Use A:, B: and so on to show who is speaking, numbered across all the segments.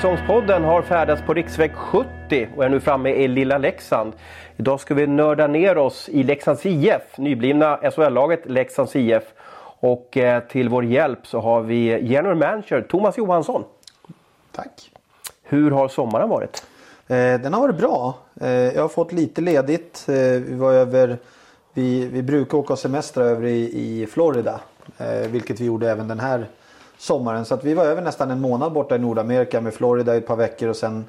A: Försäsongspodden har färdats på riksväg 70 och är nu framme i lilla Leksand. Idag ska vi nörda ner oss i Leksands IF, nyblivna SHL-laget Leksands IF. Och eh, till vår hjälp så har vi general manager Thomas Johansson.
B: Tack.
A: Hur har sommaren varit?
B: Eh, den har varit bra. Eh, jag har fått lite ledigt. Vi var över vi, vi brukar åka och semestra över i, i Florida. Vilket vi gjorde även den här sommaren. Så att vi var över nästan en månad borta i Nordamerika med Florida i ett par veckor. Och sen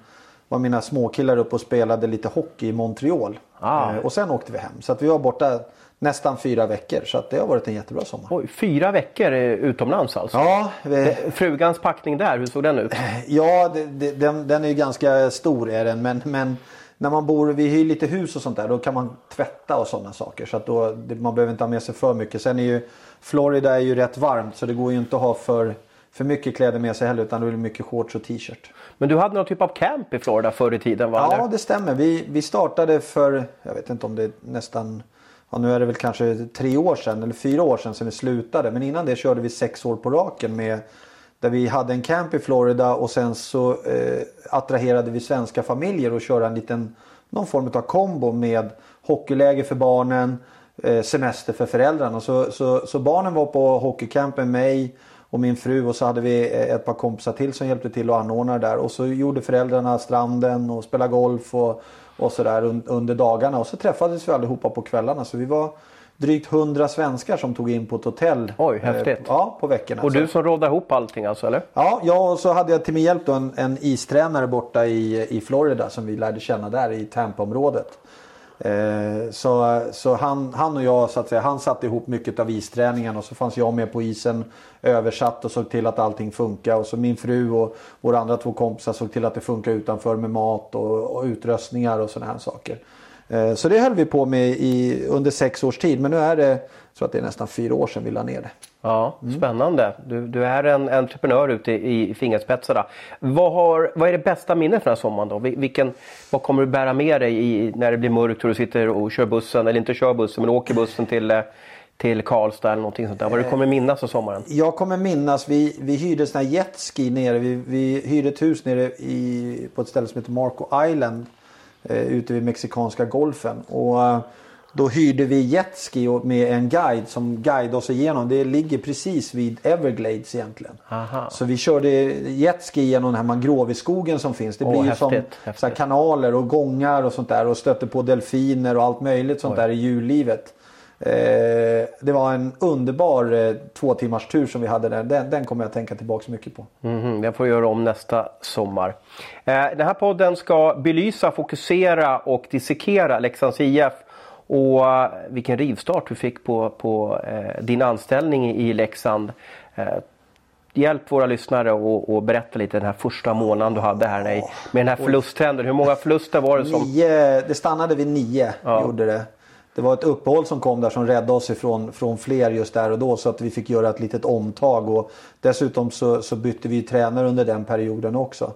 B: var mina småkillar uppe och spelade lite hockey i Montreal.
A: Ah.
B: Eh, och sen åkte vi hem. Så att vi var borta nästan fyra veckor. Så att det har varit en jättebra sommar.
A: Oj, fyra veckor eh, utomlands alltså?
B: Ja, vi,
A: Frugans packning där, hur såg den ut?
B: ja det, det, den, den är ju ganska stor är den. Men, men när man bor, vi hyr lite hus och sånt där, då kan man tvätta och sådana saker. Så att då, det, man behöver inte ha med sig för mycket. Sen är ju Florida är ju rätt varmt så det går ju inte att ha för, för mycket kläder med sig heller utan det är mycket shorts och t-shirt.
A: Men du hade någon typ av camp i Florida förr i tiden va?
B: Ja
A: eller?
B: det stämmer. Vi, vi startade för, jag vet inte om det är nästan, ja, nu är det väl kanske tre år sedan eller fyra år sedan som vi slutade. Men innan det körde vi sex år på raken med där vi hade en camp i Florida och sen så eh, attraherade vi svenska familjer och körde en liten någon form av kombo med hockeyläger för barnen, eh, semester för föräldrarna. Så, så, så barnen var på hockeycamp med mig och min fru och så hade vi eh, ett par kompisar till som hjälpte till att anordna det där. Och så gjorde föräldrarna stranden och spelade golf och, och sådär un, under dagarna. Och så träffades vi allihopa på kvällarna. Så vi var drygt 100 svenskar som tog in på ett hotell.
A: Oj, häftigt.
B: Eh, ja, på veckorna.
A: Och du som råddade ihop allting alltså eller?
B: Ja, ja, och så hade jag till min hjälp då en, en istränare borta i, i Florida som vi lärde känna där i Tampa-området. Eh, så så han, han och jag, så att säga, han satte ihop mycket av isträningen och så fanns jag med på isen översatt och såg till att allting funkar. Och så min fru och våra andra två kompisar såg till att det funkar utanför med mat och, och utrustningar och sådana här saker. Eh, så det höll vi på med i, under sex års tid. Men nu är det, tror att det är nästan fyra år sedan vi la ner det.
A: Ja, spännande. Du, du är en entreprenör ute i, i fingerspetsarna. Vad, har, vad är det bästa minnet från den här sommaren då? Vil- Vilken, vad kommer du bära med dig i, när det blir mörkt och du sitter och kör bussen, eller inte kör bussen, men åker bussen till, eh, till Karlstad eller någonting sånt där. Vad du kommer minnas av sommaren?
B: Jag kommer minnas, vi, vi hyrde sån här jetski nere. Vi, vi hyrde ett hus nere i, på ett ställe som heter Marco Island. Eh, ute vid Mexikanska golfen. Och eh, då hyrde vi jetski med en guide som guidade oss igenom. Det ligger precis vid Everglades egentligen.
A: Aha.
B: Så vi körde jetski genom den här mangroveskogen som finns. Det blir ju
A: häftigt,
B: som
A: häftigt.
B: Kanaler och gångar och sånt där. Och stötte på delfiner och allt möjligt sånt där i djurlivet. Eh, det var en underbar eh, två timmars tur som vi hade där. Den, den kommer jag att tänka tillbaka mycket på.
A: Mhm, jag får göra om nästa sommar. Eh, den här podden ska belysa, fokusera och dissekera Leksands IF och eh, vilken rivstart du fick på, på eh, din anställning i Leksand. Eh, hjälp våra lyssnare och, och berätta lite den här första månaden du hade här i- med den här förlusttrenden. Hur många förluster var det som...
B: Nio, det stannade vid nio.
A: Ja.
B: Gjorde det det var ett uppehåll som kom där som räddade oss ifrån från fler just där och då. Så att vi fick göra ett litet omtag. Och dessutom så, så bytte vi tränare under den perioden också.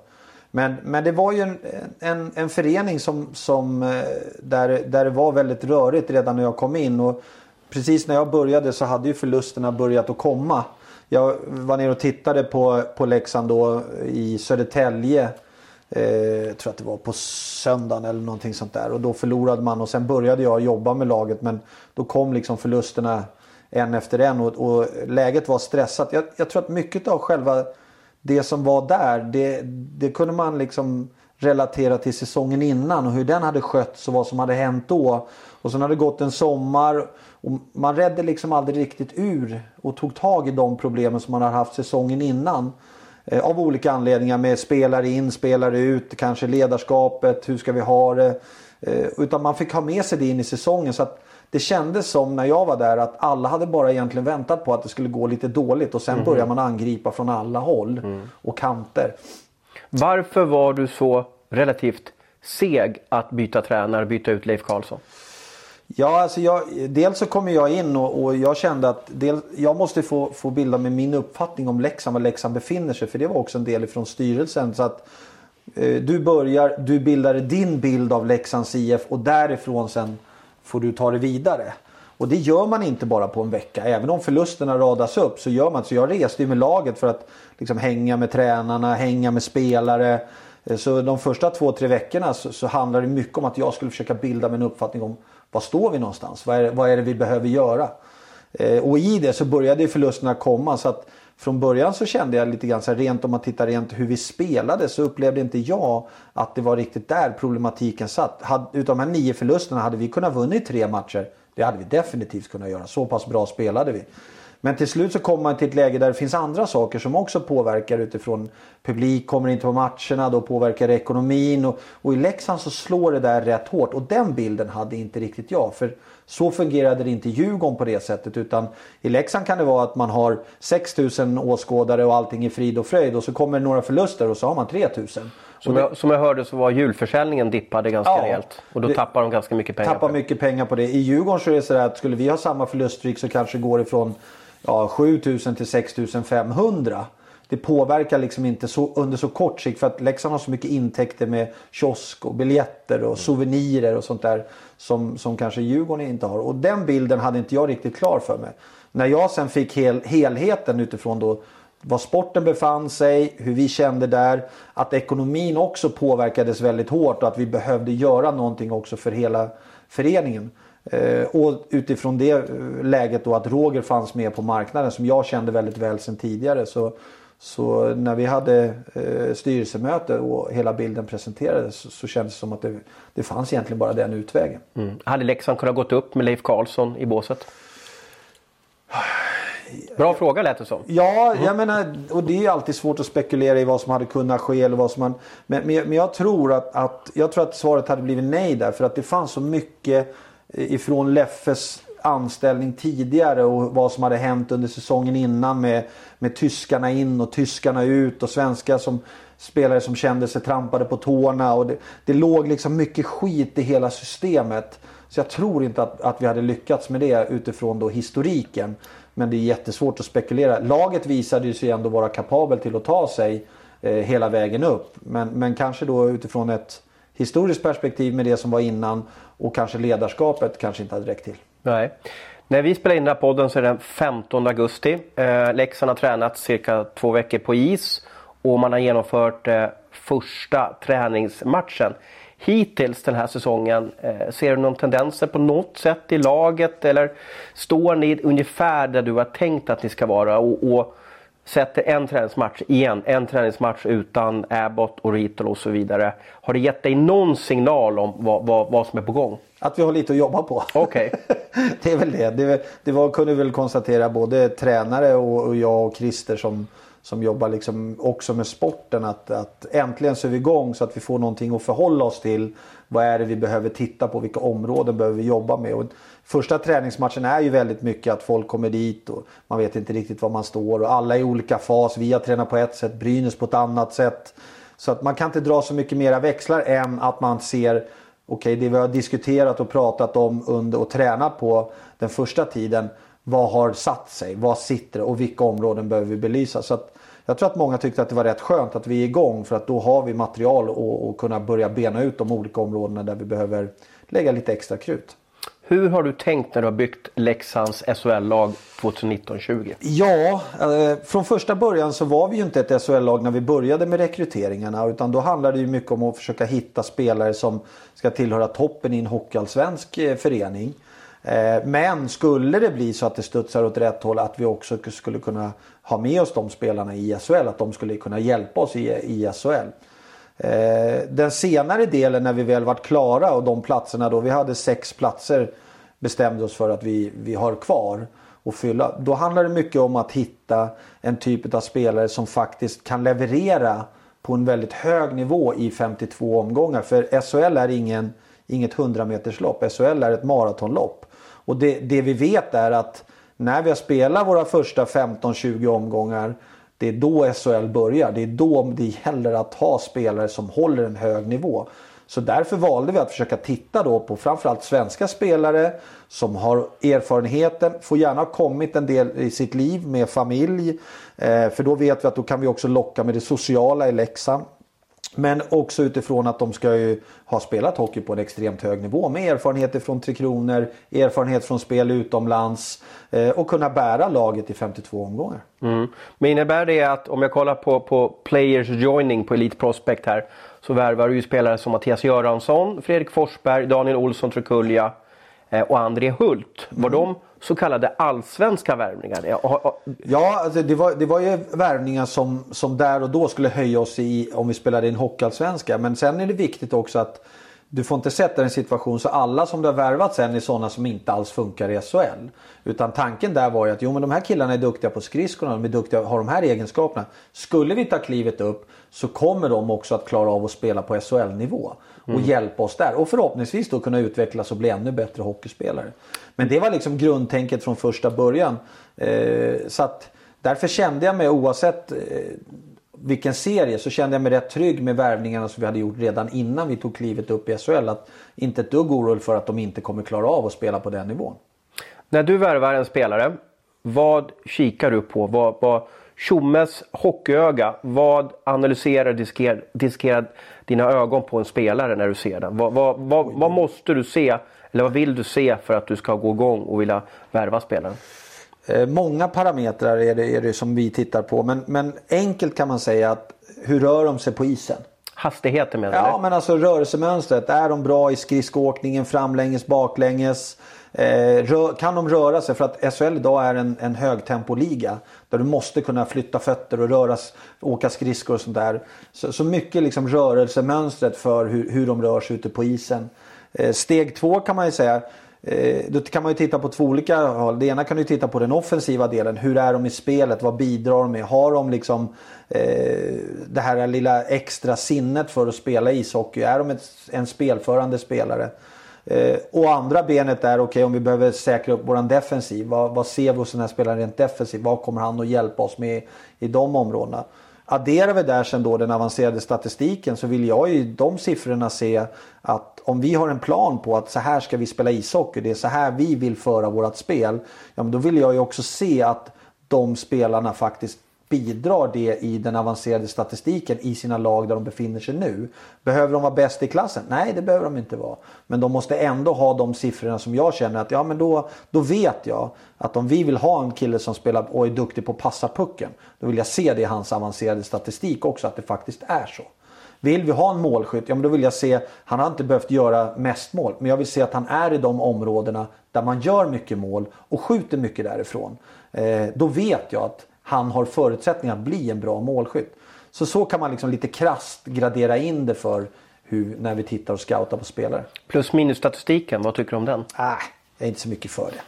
B: Men, men det var ju en, en, en förening som, som, eh, där, där det var väldigt rörigt redan när jag kom in. Och precis när jag började så hade ju förlusterna börjat att komma. Jag var nere och tittade på, på Leksand då i Södertälje. Jag tror att det var på söndagen eller någonting sånt där. Och då förlorade man och sen började jag jobba med laget. Men då kom liksom förlusterna en efter en och, och läget var stressat. Jag, jag tror att mycket av själva det som var där, det, det kunde man liksom relatera till säsongen innan och hur den hade skötts och vad som hade hänt då. Och sen hade det gått en sommar och man redde liksom aldrig riktigt ur och tog tag i de problemen som man hade haft säsongen innan. Eh, av olika anledningar med spelare in, spelare ut, kanske ledarskapet, hur ska vi ha det? Eh, utan man fick ha med sig det in i säsongen. så att det kändes som när jag var där att alla hade bara egentligen väntat på att det skulle gå lite dåligt och sen börjar man angripa från alla håll och kanter.
A: Varför var du så relativt seg att byta tränare, byta ut Leif Karlsson?
B: Ja, alltså jag, dels så kommer jag in och, och jag kände att del, jag måste få, få bilda mig min uppfattning om Leksand, var Leksand befinner sig. För det var också en del ifrån styrelsen. Så att eh, du börjar, du bildar din bild av Leksands IF och därifrån sen får du ta det vidare. Och det gör man inte bara på en vecka. Även om förlusterna radas upp så gör man Så jag reste ju med laget för att liksom hänga med tränarna, hänga med spelare. Eh, så de första två, tre veckorna så, så handlar det mycket om att jag skulle försöka bilda mig en uppfattning om var står vi någonstans? Vad är, vad är det vi behöver göra? Eh, och i det så började ju förlusterna komma. så att från början så kände jag lite grann så här, rent om man tittar rent hur vi spelade så upplevde inte jag att det var riktigt där problematiken satt. Had, utav de här nio förlusterna hade vi kunnat vunnit tre matcher. Det hade vi definitivt kunnat göra. Så pass bra spelade vi. Men till slut så kommer man till ett läge där det finns andra saker som också påverkar utifrån publik kommer inte på matcherna, då påverkar det ekonomin. Och, och i Leksand så slår det där rätt hårt och den bilden hade inte riktigt jag. För så fungerade det inte i Djurgården på det sättet utan i Leksand kan det vara att man har 6000 åskådare och allting är frid och fröjd och så kommer några förluster och så har man 3000.
A: Som jag, som jag hörde så var julförsäljningen dippade ganska ja, rejält. Och då det, tappar de ganska mycket pengar.
B: Tappar mycket pengar på det. I Djurgården så är det så att skulle vi ha samma förluststreak så kanske det går ifrån ja, 7000 till 6500. Det påverkar liksom inte så, under så kort sikt för att Leksand har så mycket intäkter med kiosk och biljetter och souvenirer och sånt där som, som kanske Djurgården inte har. Och den bilden hade inte jag riktigt klar för mig. När jag sen fick hel, helheten utifrån då var sporten befann sig, hur vi kände där. Att ekonomin också påverkades väldigt hårt och att vi behövde göra någonting också för hela föreningen. Eh, och utifrån det eh, läget då att Roger fanns med på marknaden som jag kände väldigt väl sedan tidigare. Så, så när vi hade eh, styrelsemöte och hela bilden presenterades så, så kändes det som att det, det fanns egentligen bara den utvägen.
A: Mm. Hade Leksand kunnat gått upp med Leif Karlsson i båset? Bra fråga lät det som.
B: Ja, mm. jag menar, och det är alltid svårt att spekulera i vad som hade kunnat ske. Eller vad som man, men, men, jag, tror att, att, jag tror att svaret hade blivit nej där. För att det fanns så mycket Eh, ifrån Leffes anställning tidigare och vad som hade hänt under säsongen innan med, med tyskarna in och tyskarna ut och svenska som spelare som kände sig trampade på tårna. Och det, det låg liksom mycket skit i hela systemet. Så jag tror inte att, att vi hade lyckats med det utifrån då historiken. Men det är jättesvårt att spekulera. Laget visade sig ändå vara kapabel till att ta sig eh, hela vägen upp. Men, men kanske då utifrån ett historiskt perspektiv med det som var innan och kanske ledarskapet kanske inte hade räckt till.
A: Nej. När vi spelar in den här podden så är det den 15 augusti. Eh, Leksand har tränat cirka två veckor på is och man har genomfört eh, första träningsmatchen. Hittills den här säsongen, eh, ser du någon tendenser på något sätt i laget eller står ni ungefär där du har tänkt att ni ska vara? Och, och sätter en träningsmatch igen, en träningsmatch utan Abbott och Ritol och så vidare. Har det gett dig någon signal om vad, vad, vad som är på gång?
B: Att vi har lite att jobba på.
A: Okay.
B: det är väl det. Det, det var, kunde vi väl konstatera både tränare och, och jag och Christer som, som jobbar liksom också med sporten. Att, att äntligen så är vi igång så att vi får någonting att förhålla oss till. Vad är det vi behöver titta på? Vilka områden behöver vi jobba med? Och första träningsmatchen är ju väldigt mycket att folk kommer dit och man vet inte riktigt var man står. Och alla är i olika fas. Vi har tränat på ett sätt, Brynäs på ett annat sätt. Så att man kan inte dra så mycket mera växlar än att man ser okej, okay, det vi har diskuterat och pratat om under och tränat på den första tiden. Vad har satt sig? Vad sitter och vilka områden behöver vi belysa? Så att jag tror att många tyckte att det var rätt skönt att vi är igång för att då har vi material och, och kunna börja bena ut de olika områdena där vi behöver lägga lite extra krut.
A: Hur har du tänkt när du har byggt Leksands SHL-lag 2019-20?
B: Ja, eh, från första början så var vi ju inte ett SHL-lag när vi började med rekryteringarna. Utan då handlade det ju mycket om att försöka hitta spelare som ska tillhöra toppen i en hockeyallsvensk eh, förening. Eh, men skulle det bli så att det studsar åt rätt håll att vi också skulle kunna ha med oss de spelarna i SHL. Att de skulle kunna hjälpa oss i, i SHL. Eh, den senare delen när vi väl varit klara och de platserna då vi hade sex platser bestämde oss för att vi, vi har kvar och fylla. Då handlar det mycket om att hitta en typ av spelare som faktiskt kan leverera på en väldigt hög nivå i 52 omgångar. För SHL är ingen, inget 100 meterslopp. SHL är ett maratonlopp. Och det, det vi vet är att när vi har spelat våra första 15-20 omgångar det är då SHL börjar. Det är då det gäller att ha spelare som håller en hög nivå. Så därför valde vi att försöka titta då på framförallt svenska spelare som har erfarenheten, får gärna ha kommit en del i sitt liv med familj. Eh, för då vet vi att då kan vi också locka med det sociala i Leksand. Men också utifrån att de ska ju ha spelat hockey på en extremt hög nivå med erfarenheter från Tre Kronor, erfarenhet från spel utomlands eh, och kunna bära laget i 52 omgångar.
A: Mm. Men innebär det att om jag kollar på, på players joining på Elite Prospect här så värvar du ju spelare som Mattias Göransson, Fredrik Forsberg, Daniel Olsson Trekulja och André Hult. Var mm. de så kallade allsvenska värvningar?
B: Ja, alltså det, var, det var ju värvningar som, som där och då skulle höja oss i om vi spelade in hockeyallsvenska. Men sen är det viktigt också att du får inte sätta dig i en situation så alla som du har värvat sen är sådana som inte alls funkar i SHL. Utan tanken där var ju att jo men de här killarna är duktiga på skridskorna, de är duktiga, har de här egenskaperna. Skulle vi ta klivet upp så kommer de också att klara av att spela på SHL-nivå. Och mm. hjälpa oss där. Och förhoppningsvis då kunna utvecklas och bli ännu bättre hockeyspelare. Men det var liksom grundtänket från första början. Eh, så att därför kände jag mig oavsett eh, vilken serie så kände jag mig rätt trygg med värvningarna som vi hade gjort redan innan vi tog klivet upp i SHL. Att inte ett dugg orolig för att de inte kommer klara av att spela på den nivån.
A: När du värvar en spelare, vad kikar du på? Vad, vad, Tjommes hockeyöga, vad analyserar diskerar, diskerar dina ögon på en spelare när du ser den? Vad, vad, vad, vad måste du se, eller vad vill du se för att du ska gå igång och vilja värva spelaren?
B: Eh, många parametrar är det, är det som vi tittar på men, men enkelt kan man säga att hur rör de sig på isen?
A: Hastigheten menar
B: du? Ja men alltså rörelsemönstret. Är de bra i skridskoåkningen framlänges, baklänges? Eh, kan de röra sig? För att SHL idag är en, en högtempoliga. Där du måste kunna flytta fötter och röras, åka skridskor och sånt där. Så, så mycket liksom rörelsemönstret för hur, hur de rör sig ute på isen. Eh, steg två kan man ju säga. Eh, då kan man ju titta på två olika håll. Det ena kan du titta på den offensiva delen. Hur är de i spelet? Vad bidrar de med? Har de liksom eh, det här lilla extra sinnet för att spela ishockey? Är de ett, en spelförande spelare? Eh, och andra benet är okej okay, om vi behöver säkra upp våran defensiv. Vad, vad ser vi hos den här spelaren rent defensivt? Vad kommer han att hjälpa oss med i de områdena? Adderar vi där sen då den avancerade statistiken så vill jag i de siffrorna se att om vi har en plan på att så här ska vi spela ishockey, det är så här vi vill föra vårat spel. Ja, men då vill jag ju också se att de spelarna faktiskt bidrar det i den avancerade statistiken i sina lag där de befinner sig nu. Behöver de vara bäst i klassen? Nej, det behöver de inte vara. Men de måste ändå ha de siffrorna som jag känner att ja, men då, då vet jag att om vi vill ha en kille som spelar och är duktig på att passa pucken. Då vill jag se det i hans avancerade statistik också att det faktiskt är så. Vill vi ha en målskytt, ja men då vill jag se, han har inte behövt göra mest mål, men jag vill se att han är i de områdena där man gör mycket mål och skjuter mycket därifrån. Eh, då vet jag att han har förutsättningar att bli en bra målskytt. Så så kan man liksom lite krast gradera in det för hur, när vi tittar och scoutar på spelare.
A: Plus minus statistiken, vad tycker du om den?
B: Äh, jag är inte så mycket för det.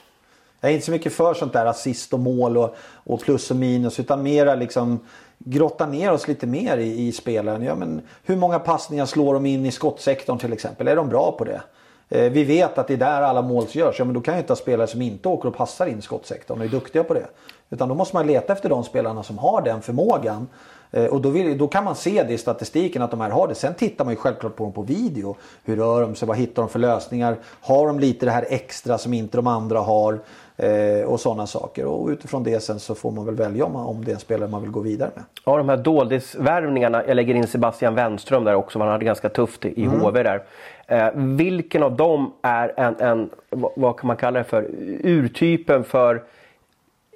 B: Jag är inte så mycket för sånt där assist och mål och, och plus och minus utan mera liksom grotta ner oss lite mer i, i spelaren. Ja, men hur många passningar slår de in i skottsektorn till exempel? Är de bra på det? Eh, vi vet att det är där alla mål görs. Ja, men då kan jag inte ha spelare som inte åker och passar in skottsektorn och är duktiga på det. Utan då måste man leta efter de spelarna som har den förmågan. Eh, och då, vill, då, kan man se det i statistiken att de här har det. Sen tittar man ju självklart på dem på video. Hur rör de sig? Vad hittar de för lösningar? Har de lite det här extra som inte de andra har? Eh, och sådana saker. Och utifrån det sen så får man väl välja om, om det är en spelare man vill gå vidare med.
A: Ja, de här doldisvärvningarna. Jag lägger in Sebastian Wenström där också. Han hade ganska tufft i mm. HV där. Eh, vilken av dem är en, en, vad kan man kalla det för, urtypen för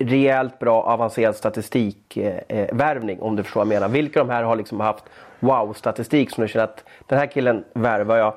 A: rejält bra avancerad statistikvärvning eh, om du förstår vad jag menar. Vilka av de här har liksom haft wow-statistik som du känner att den här killen värvar jag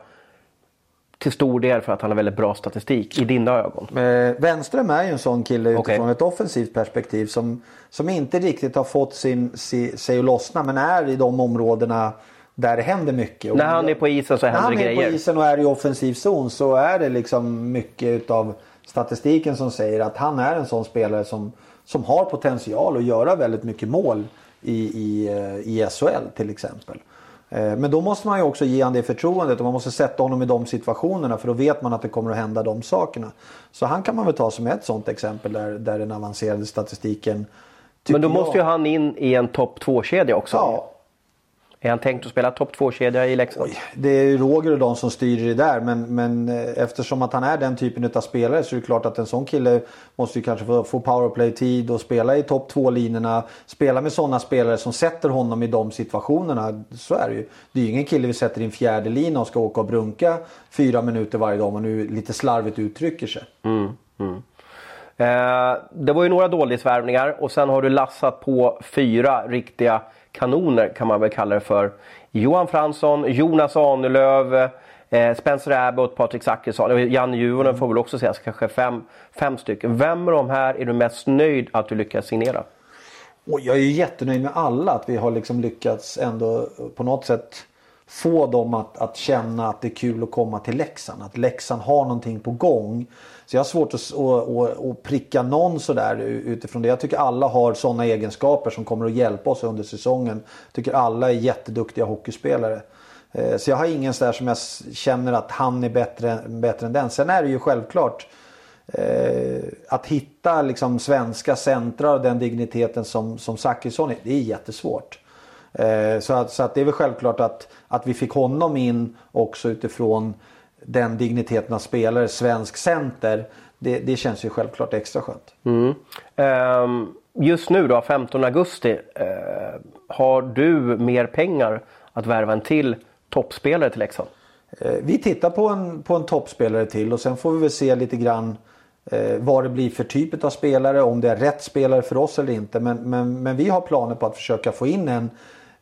A: till stor del för att han har väldigt bra statistik i dina ögon?
B: Eh, Wenström är ju en sån kille utifrån okay. ett offensivt perspektiv som, som inte riktigt har fått sin, si, sig att lossna men är i de områdena där det händer mycket.
A: Och när han är på isen så händer det grejer.
B: När han är på isen och är i offensiv zon så är det liksom mycket utav statistiken som säger att han är en sån spelare som, som har potential att göra väldigt mycket mål i, i, eh, i SHL till exempel. Eh, men då måste man ju också ge honom det förtroendet och man måste sätta honom i de situationerna för då vet man att det kommer att hända de sakerna. Så han kan man väl ta som ett sånt exempel där, där den avancerade statistiken
A: Men då jag... måste ju han in i en topp 2-kedja också.
B: Ja.
A: Är han tänkt att spela topp 2-kedja i Leksand? Oj,
B: det är Roger och de som styr det där. Men, men eh, eftersom att han är den typen av spelare så är det klart att en sån kille måste ju kanske få, få powerplay-tid och spela i topp 2-linorna. Spela med sådana spelare som sätter honom i de situationerna. Så är det ju. Det är ju ingen kille vi sätter i en fjärde lina och ska åka och brunka fyra minuter varje dag om man nu lite slarvigt uttrycker sig.
A: Mm, mm. Eh, det var ju några dålighetsvärvningar och sen har du lassat på fyra riktiga kanoner kan man väl kalla det för. Johan Fransson, Jonas Ahnelöv, eh, Spencer Abbott, Patrik Zackrisson, Janne Juvonen får väl också sägas, kanske fem, fem stycken. Vem av de här är du mest nöjd att du lyckas signera?
B: Och jag är ju jättenöjd med alla, att vi har liksom lyckats ändå på något sätt få dem att, att känna att det är kul att komma till Leksand. Att Leksand har någonting på gång. Så jag har svårt att, att, att, pricka någon sådär utifrån det. Jag tycker alla har sådana egenskaper som kommer att hjälpa oss under säsongen. Jag tycker alla är jätteduktiga hockeyspelare. Eh, så jag har ingen sådär som jag känner att han är bättre, bättre än den. Sen är det ju självklart eh, att hitta liksom svenska centrar av den digniteten som, som Zachrisson är. Det är jättesvårt. Eh, så, att, så att det är väl självklart att, att vi fick honom in också utifrån den digniteten av spelare, svensk center. Det, det känns ju självklart extra skönt.
A: Mm. Um, just nu då, 15 augusti. Uh, har du mer pengar att värva en till toppspelare till Leksand?
B: Uh, vi tittar på en, på en toppspelare till och sen får vi väl se lite grann uh, vad det blir för typ av spelare. Om det är rätt spelare för oss eller inte. Men, men, men vi har planer på att försöka få in en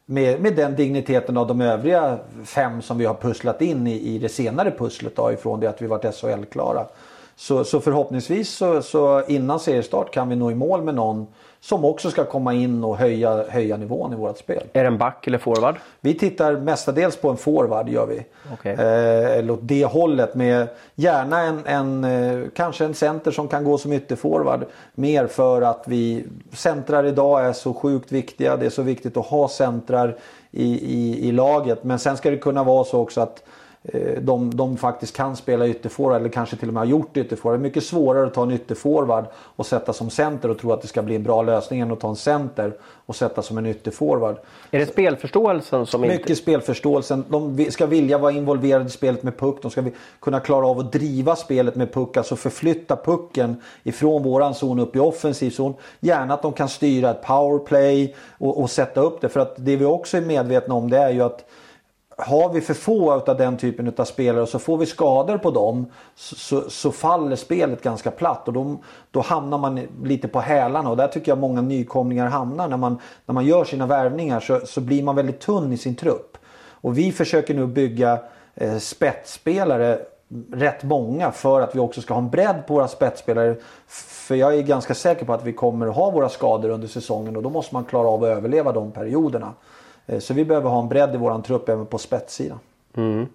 B: med, med den digniteten av de övriga fem som vi har pusslat in i, i det senare pusslet då, ifrån det att vi varit SHL-klara. Så, så förhoppningsvis så, så innan seriestart kan vi nå i mål med någon som också ska komma in och höja, höja nivån i vårt spel.
A: Är det en back eller forward?
B: Vi tittar mestadels på en forward gör vi. Okay. Eh, eller åt det hållet med gärna en, en eh, kanske en center som kan gå som ytterforward. Mer för att vi centrar idag är så sjukt viktiga. Det är så viktigt att ha centrar i, i, i laget. Men sen ska det kunna vara så också att de, de faktiskt kan spela ytterforward eller kanske till och med har gjort ytterforward. Det är mycket svårare att ta en ytterforward och sätta som center och tro att det ska bli en bra lösning än att ta en center och sätta som en ytterforward.
A: Är det spelförståelsen som
B: Mycket inte... spelförståelsen. De ska vilja vara involverade i spelet med puck. De ska kunna klara av att driva spelet med puck. Alltså förflytta pucken ifrån våran zon upp i offensiv zon. Gärna att de kan styra ett powerplay och, och sätta upp det. För att det vi också är medvetna om det är ju att har vi för få av den typen av spelare och så får vi skador på dem så, så, så faller spelet ganska platt och då, då hamnar man lite på hälarna och där tycker jag många nykomlingar hamnar. När man, när man gör sina värvningar så, så blir man väldigt tunn i sin trupp. Och vi försöker nu bygga eh, spetsspelare mm, rätt många för att vi också ska ha en bredd på våra spetsspelare. För jag är ganska säker på att vi kommer att ha våra skador under säsongen och då måste man klara av att överleva de perioderna. Eh, så vi behöver ha en bredd i våran trupp även på spetssidan.
A: Mm.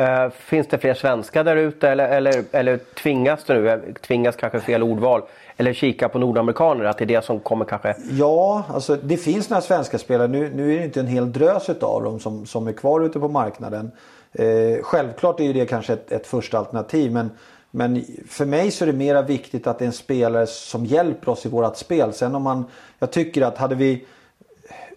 A: Uh, finns det fler svenskar där ute eller, eller, eller tvingas det nu, tvingas kanske fel ordval, eller kika på nordamerikaner, att det är det som kommer kanske?
B: Ja, alltså det finns några svenska spelare. Nu, nu är det inte en hel drös av dem som, som är kvar ute på marknaden. Uh, självklart är ju det kanske ett, ett första alternativ men men för mig så är det mera viktigt att det är en spelare som hjälper oss i vårat spel. Sen om man, jag tycker att hade vi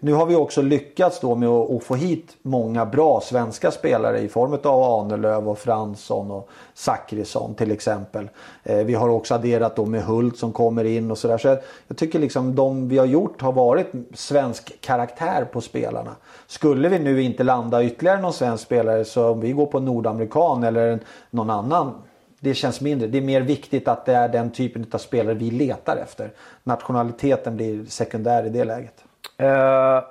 B: nu har vi också lyckats då med att, få hit många bra svenska spelare i form av Ahnelöv och Fransson och Zachrisson till exempel. Eh, vi har också adderat då med Hult som kommer in och sådär. Så jag, jag tycker liksom de vi har gjort har varit svensk karaktär på spelarna. Skulle vi nu inte landa ytterligare någon svensk spelare så om vi går på nordamerikan eller någon annan det känns mindre. Det är mer viktigt att det är den typen av spelare vi letar efter. Nationaliteten blir sekundär i det läget.
A: Uh,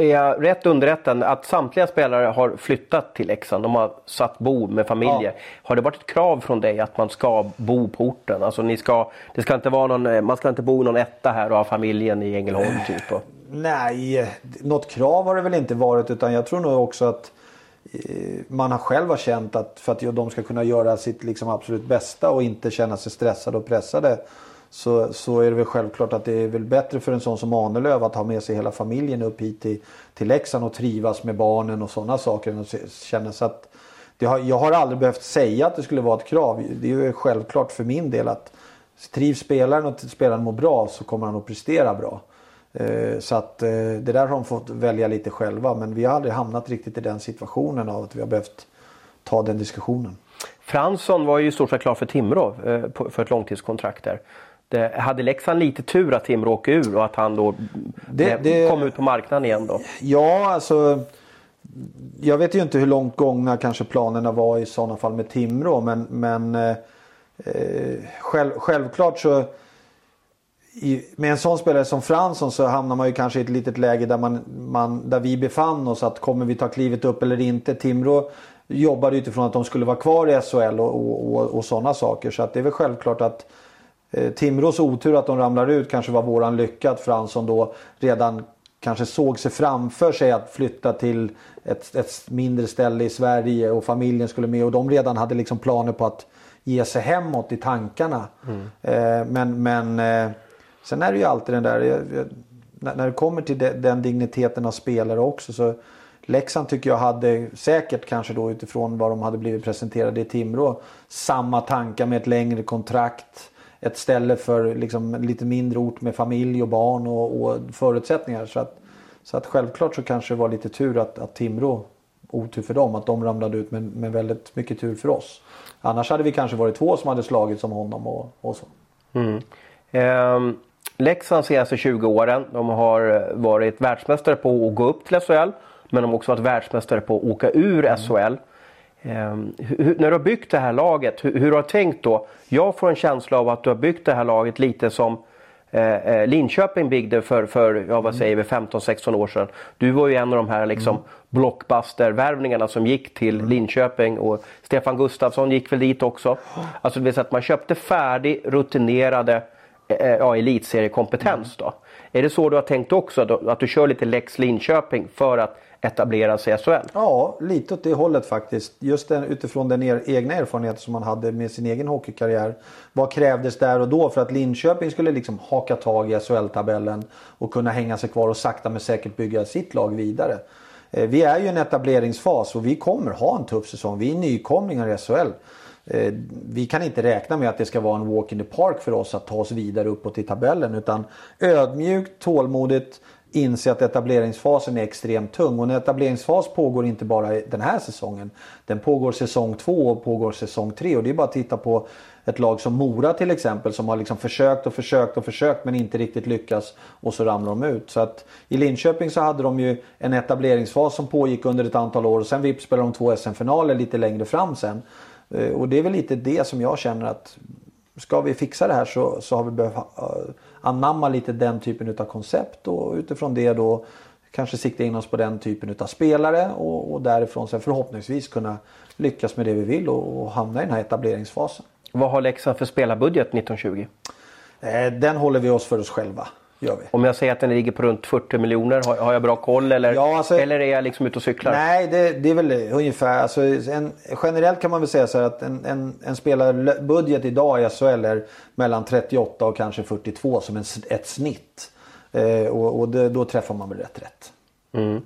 A: är jag rätt underrättad att samtliga spelare har flyttat till Leksand? De har satt bo med familjer. Ja. Har det varit ett krav från dig att man ska bo på orten? Alltså ni ska, det ska inte vara någon, eh, man ska inte bo i någon etta här och ha familjen i Ängelholm typ? Och...
B: Nej, något krav har det väl inte varit utan jag tror nog också att eh, man har själv har känt att för att de ska kunna göra sitt liksom absolut bästa och inte känna sig stressade och pressade så, så är det väl självklart att det är väl bättre för en sån som Ahnelöv att ha med sig hela familjen upp hit till, till Leksand och trivas med barnen och sådana saker. Och känna så att det har, jag har aldrig behövt säga att det skulle vara ett krav. Det är ju självklart för min del att trivs spelaren och spelaren mår bra så kommer han att prestera bra. Eh, så att eh, det där har de fått välja lite själva. Men vi har aldrig hamnat riktigt i den situationen av att vi har behövt ta den diskussionen.
A: Fransson var ju i stort sett klar för Timrå eh, för ett långtidskontrakt där. Det, hade Leksand lite tur att Timrå åkte ur och att han då det, det, kom ut på marknaden igen då?
B: Ja, alltså. Jag vet ju inte hur långt gångna kanske planerna var i sådana fall med Timrå. Men, men eh, själv, självklart så i, med en sån spelare som Fransson så hamnar man ju kanske i ett litet läge där, man, man, där vi befann oss. Att kommer vi ta klivet upp eller inte? Timrå jobbade utifrån att de skulle vara kvar i SHL och, och, och, och sådana saker. Så att det är väl självklart att eh, Timrås otur att de ramlar ut kanske var våran lycka att Fransson då redan kanske såg sig framför sig att flytta till ett, ett mindre ställe i Sverige och familjen skulle med och de redan hade liksom planer på att ge sig hemåt i tankarna. Mm. Eh, men men eh, sen är det ju alltid den där, när, när det kommer till de, den digniteten av spelare också så Leksand tycker jag hade säkert kanske då utifrån vad de hade blivit presenterade i Timrå samma tankar med ett längre kontrakt. Ett ställe för liksom lite mindre ort med familj och barn och, och förutsättningar. Så att, så att självklart så kanske det var lite tur att, att Timrå, otur för dem, att de ramlade ut men, men väldigt mycket tur för oss. Annars hade vi kanske varit två som hade slagit som honom och, och så. Mm.
A: Eh, Leksand senaste 20 åren, de har varit världsmästare på att gå upp till SHL. Men de har också varit världsmästare på att åka ur mm. SHL. Um, hur, när du har byggt det här laget, hur, hur, du har tänkt då? Jag får en känsla av att du har byggt det här laget lite som eh, eh Linköping byggde för, för ja, vad säger vi, 15-16 år sedan. Du var ju en av de här liksom, mm. blockbuster-värvningarna som gick till mm. Linköping och Stefan Gustafsson gick väl dit också. Alltså det vill säga att man köpte färdig, rutinerade eh, eh ja, elitseriekompetens. Då. Är det så du har tänkt också? Då, att du kör lite Lex Linköping för att etablera sig i SHL?
B: Ja, lite åt det hållet faktiskt. Just den, utifrån den er, egna erfarenhet som man hade med sin egen hockeykarriär. Vad krävdes där och då för att Linköping skulle liksom haka tag i SHL-tabellen och kunna hänga sig kvar och sakta men säkert bygga sitt lag vidare. Eh, vi är ju i en etableringsfas och vi kommer ha en tuff säsong. Vi är nykomlingar i SHL. Eh, vi kan inte räkna med att det ska vara en walk in the park för oss att ta oss vidare uppåt i tabellen. Utan ödmjukt, tålmodigt, inse att etableringsfasen är extremt tung. Och en etableringsfas pågår inte bara den här säsongen. Den pågår säsong två och pågår säsong tre. Och det är bara att titta på ett lag som Mora till exempel som har liksom försökt och försökt och försökt men inte riktigt lyckats och så ramlar de ut. Så att i Linköping så hade de ju en etableringsfas som pågick under ett antal år och sen vips spelade de två SM-finaler lite längre fram sen. Eh, och det är väl lite det som jag känner att ska vi fixa det här så, så har vi behövt anamma lite den typen av koncept och utifrån det då kanske sikta in oss på den typen av spelare och, och därifrån sen förhoppningsvis kunna lyckas med det vi vill och, och hamna i den här etableringsfasen.
A: Vad har Leksand för spelarbudget 1920?
B: Eh, den håller vi oss för oss själva.
A: Om jag säger att den ligger på runt 40 miljoner, har, har jag bra koll eller, ja, alltså, eller är jag liksom ute och cyklar?
B: Nej, det, det är väl ungefär. Alltså, en, generellt kan man väl säga så här att en, en, en spelarbudget idag i SHL är mellan 38 och kanske 42 som en, ett snitt. Eh, och, och det, då träffar man väl rätt rätt. Mm.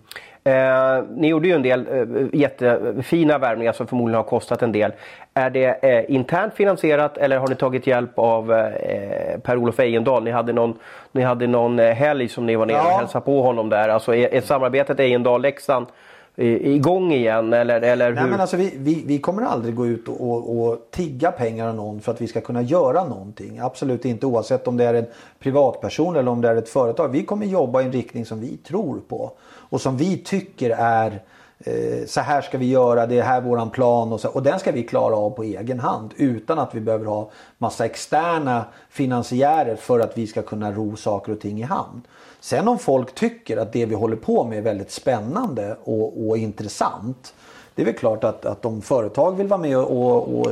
A: Eh, ni gjorde ju en del eh, jättefina värvningar som förmodligen har kostat en del. Är det eh, internt finansierat eller har ni tagit hjälp av eh, Per-Olof Ejendahl? Ni hade någon, ni hade någon eh, helg som ni var nere ja. och hälsade på honom där. Alltså är, är samarbetet Ejendahl-Leksand igång igen? Eller, eller hur?
B: Nej, men alltså, vi, vi, vi kommer aldrig gå ut och, och, och, tigga pengar av någon för att vi ska kunna göra någonting. Absolut inte oavsett om det är en privatperson eller om det är ett företag. Vi kommer jobba i en riktning som vi tror på och som vi tycker är eh, så här ska vi göra, det är här våran plan och, så, och den ska vi klara av på egen hand utan att vi behöver ha massa externa finansiärer för att vi ska kunna ro saker och ting i hamn. Sen om folk tycker att det vi håller på med är väldigt spännande och, och intressant. Det är väl klart att, att om företag vill vara med och, och,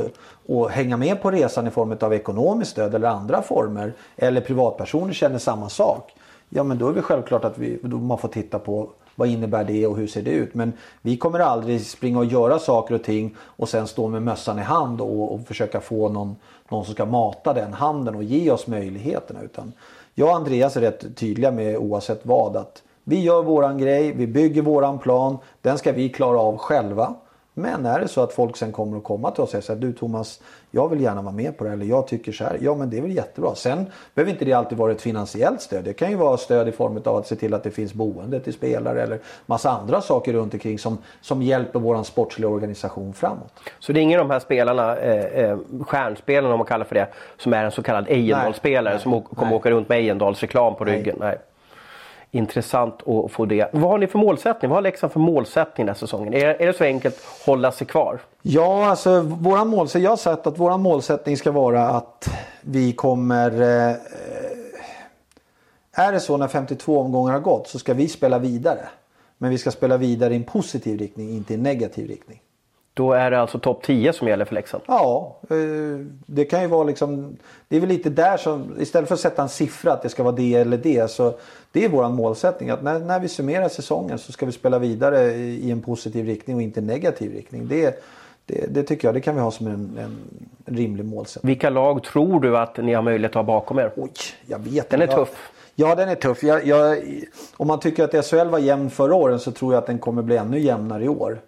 B: och hänga med på resan i form av ekonomiskt stöd eller andra former. Eller privatpersoner känner samma sak. Ja men då är det självklart att vi, man får titta på vad innebär det och hur ser det ut? Men vi kommer aldrig springa och göra saker och ting och sen stå med mössan i hand och, och försöka få någon, någon som ska mata den handen och ge oss möjligheterna. Utan jag och Andreas är rätt tydliga med oavsett vad att vi gör våran grej, vi bygger våran plan. Den ska vi klara av själva. Men är det så att folk sen kommer att komma till oss och här, du Thomas, jag vill gärna vara med på det eller jag tycker så här. Ja men det är väl jättebra. Sen behöver inte det alltid vara ett finansiellt stöd. Det kan ju vara stöd i form av att se till att det finns boende till spelare eller massa andra saker runt omkring som, som hjälper våran sportsliga organisation framåt.
A: Så det är ingen av de här spelarna, eh, eh, stjärnspelarna om man kallar för det, som är en så kallad Ejendalsspelare som kommer åka runt med Ejendals reklam på ryggen? Nej. nej. Intressant att få det. Vad har ni för målsättning? Vad har Leksand för målsättning den här säsongen? Är, är det så enkelt att hålla sig kvar?
B: Ja, alltså våran målsättning. Jag har sagt att vår målsättning ska vara att vi kommer... Eh, är det så när 52 omgångar har gått så ska vi spela vidare. Men vi ska spela vidare i en positiv riktning, inte i en negativ riktning.
A: Då är det alltså topp 10 som gäller för Leksand?
B: Ja, eh, det kan ju vara liksom. Det är väl lite där som istället för att sätta en siffra att det ska vara det eller det. Så det är vår målsättning att när, när vi summerar säsongen så ska vi spela vidare i en positiv riktning och inte en negativ riktning. Det, det, det tycker jag det kan vi ha som en, en, rimlig målsättning.
A: Vilka lag tror du att ni har möjlighet att ha bakom er?
B: Oj, jag vet
A: Den är tuff.
B: Ja, den är tuff. Jag, jag, om man tycker att SHL var jämn förra året så tror jag att den kommer bli ännu jämnare i år.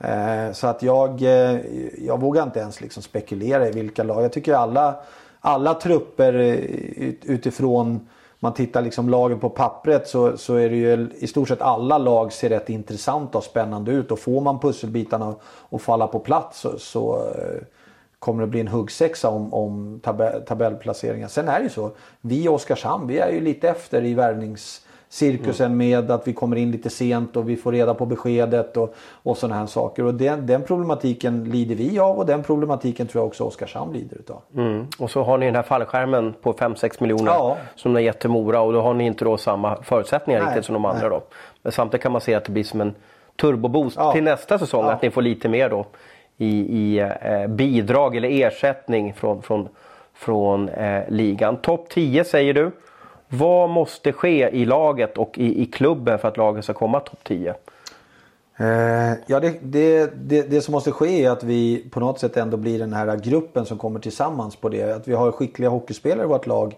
B: Eh, så att jag, eh, jag vågar inte ens liksom spekulera i vilka lag. Jag tycker alla, alla trupper eh, utifrån man tittar liksom lagen på pappret så, så är det ju i stort sett alla lag ser rätt intressanta och spännande ut. Och får man pusselbitarna att falla på plats så, så kommer det bli en huggsexa om, om tabell, tabellplaceringar. Sen är det ju så. Vi i Oskarshamn vi är ju lite efter i värvnings cirkusen mm. med att vi kommer in lite sent och vi får reda på beskedet och, och sådana här saker. Och den, den problematiken lider vi av och den problematiken tror jag också Oskarshamn lider utav.
A: Mm. Och så har ni den här fallskärmen på 5-6 miljoner ja. som ni har gett till Mora och då har ni inte då samma förutsättningar nej, riktigt som de andra nej. då. Men samtidigt kan man se att det blir som en turboboost ja. till nästa säsong ja. att ni får lite mer då i, i eh, bidrag eller ersättning från, från, från eh, ligan. Topp 10 säger du. Vad måste ske i laget och i, i klubben för att laget ska komma topp 10?
B: Eh, ja, det, det, det, det, som måste ske är att vi på något sätt ändå blir den här gruppen som kommer tillsammans på det. Att vi har skickliga hockeyspelare i vårt lag.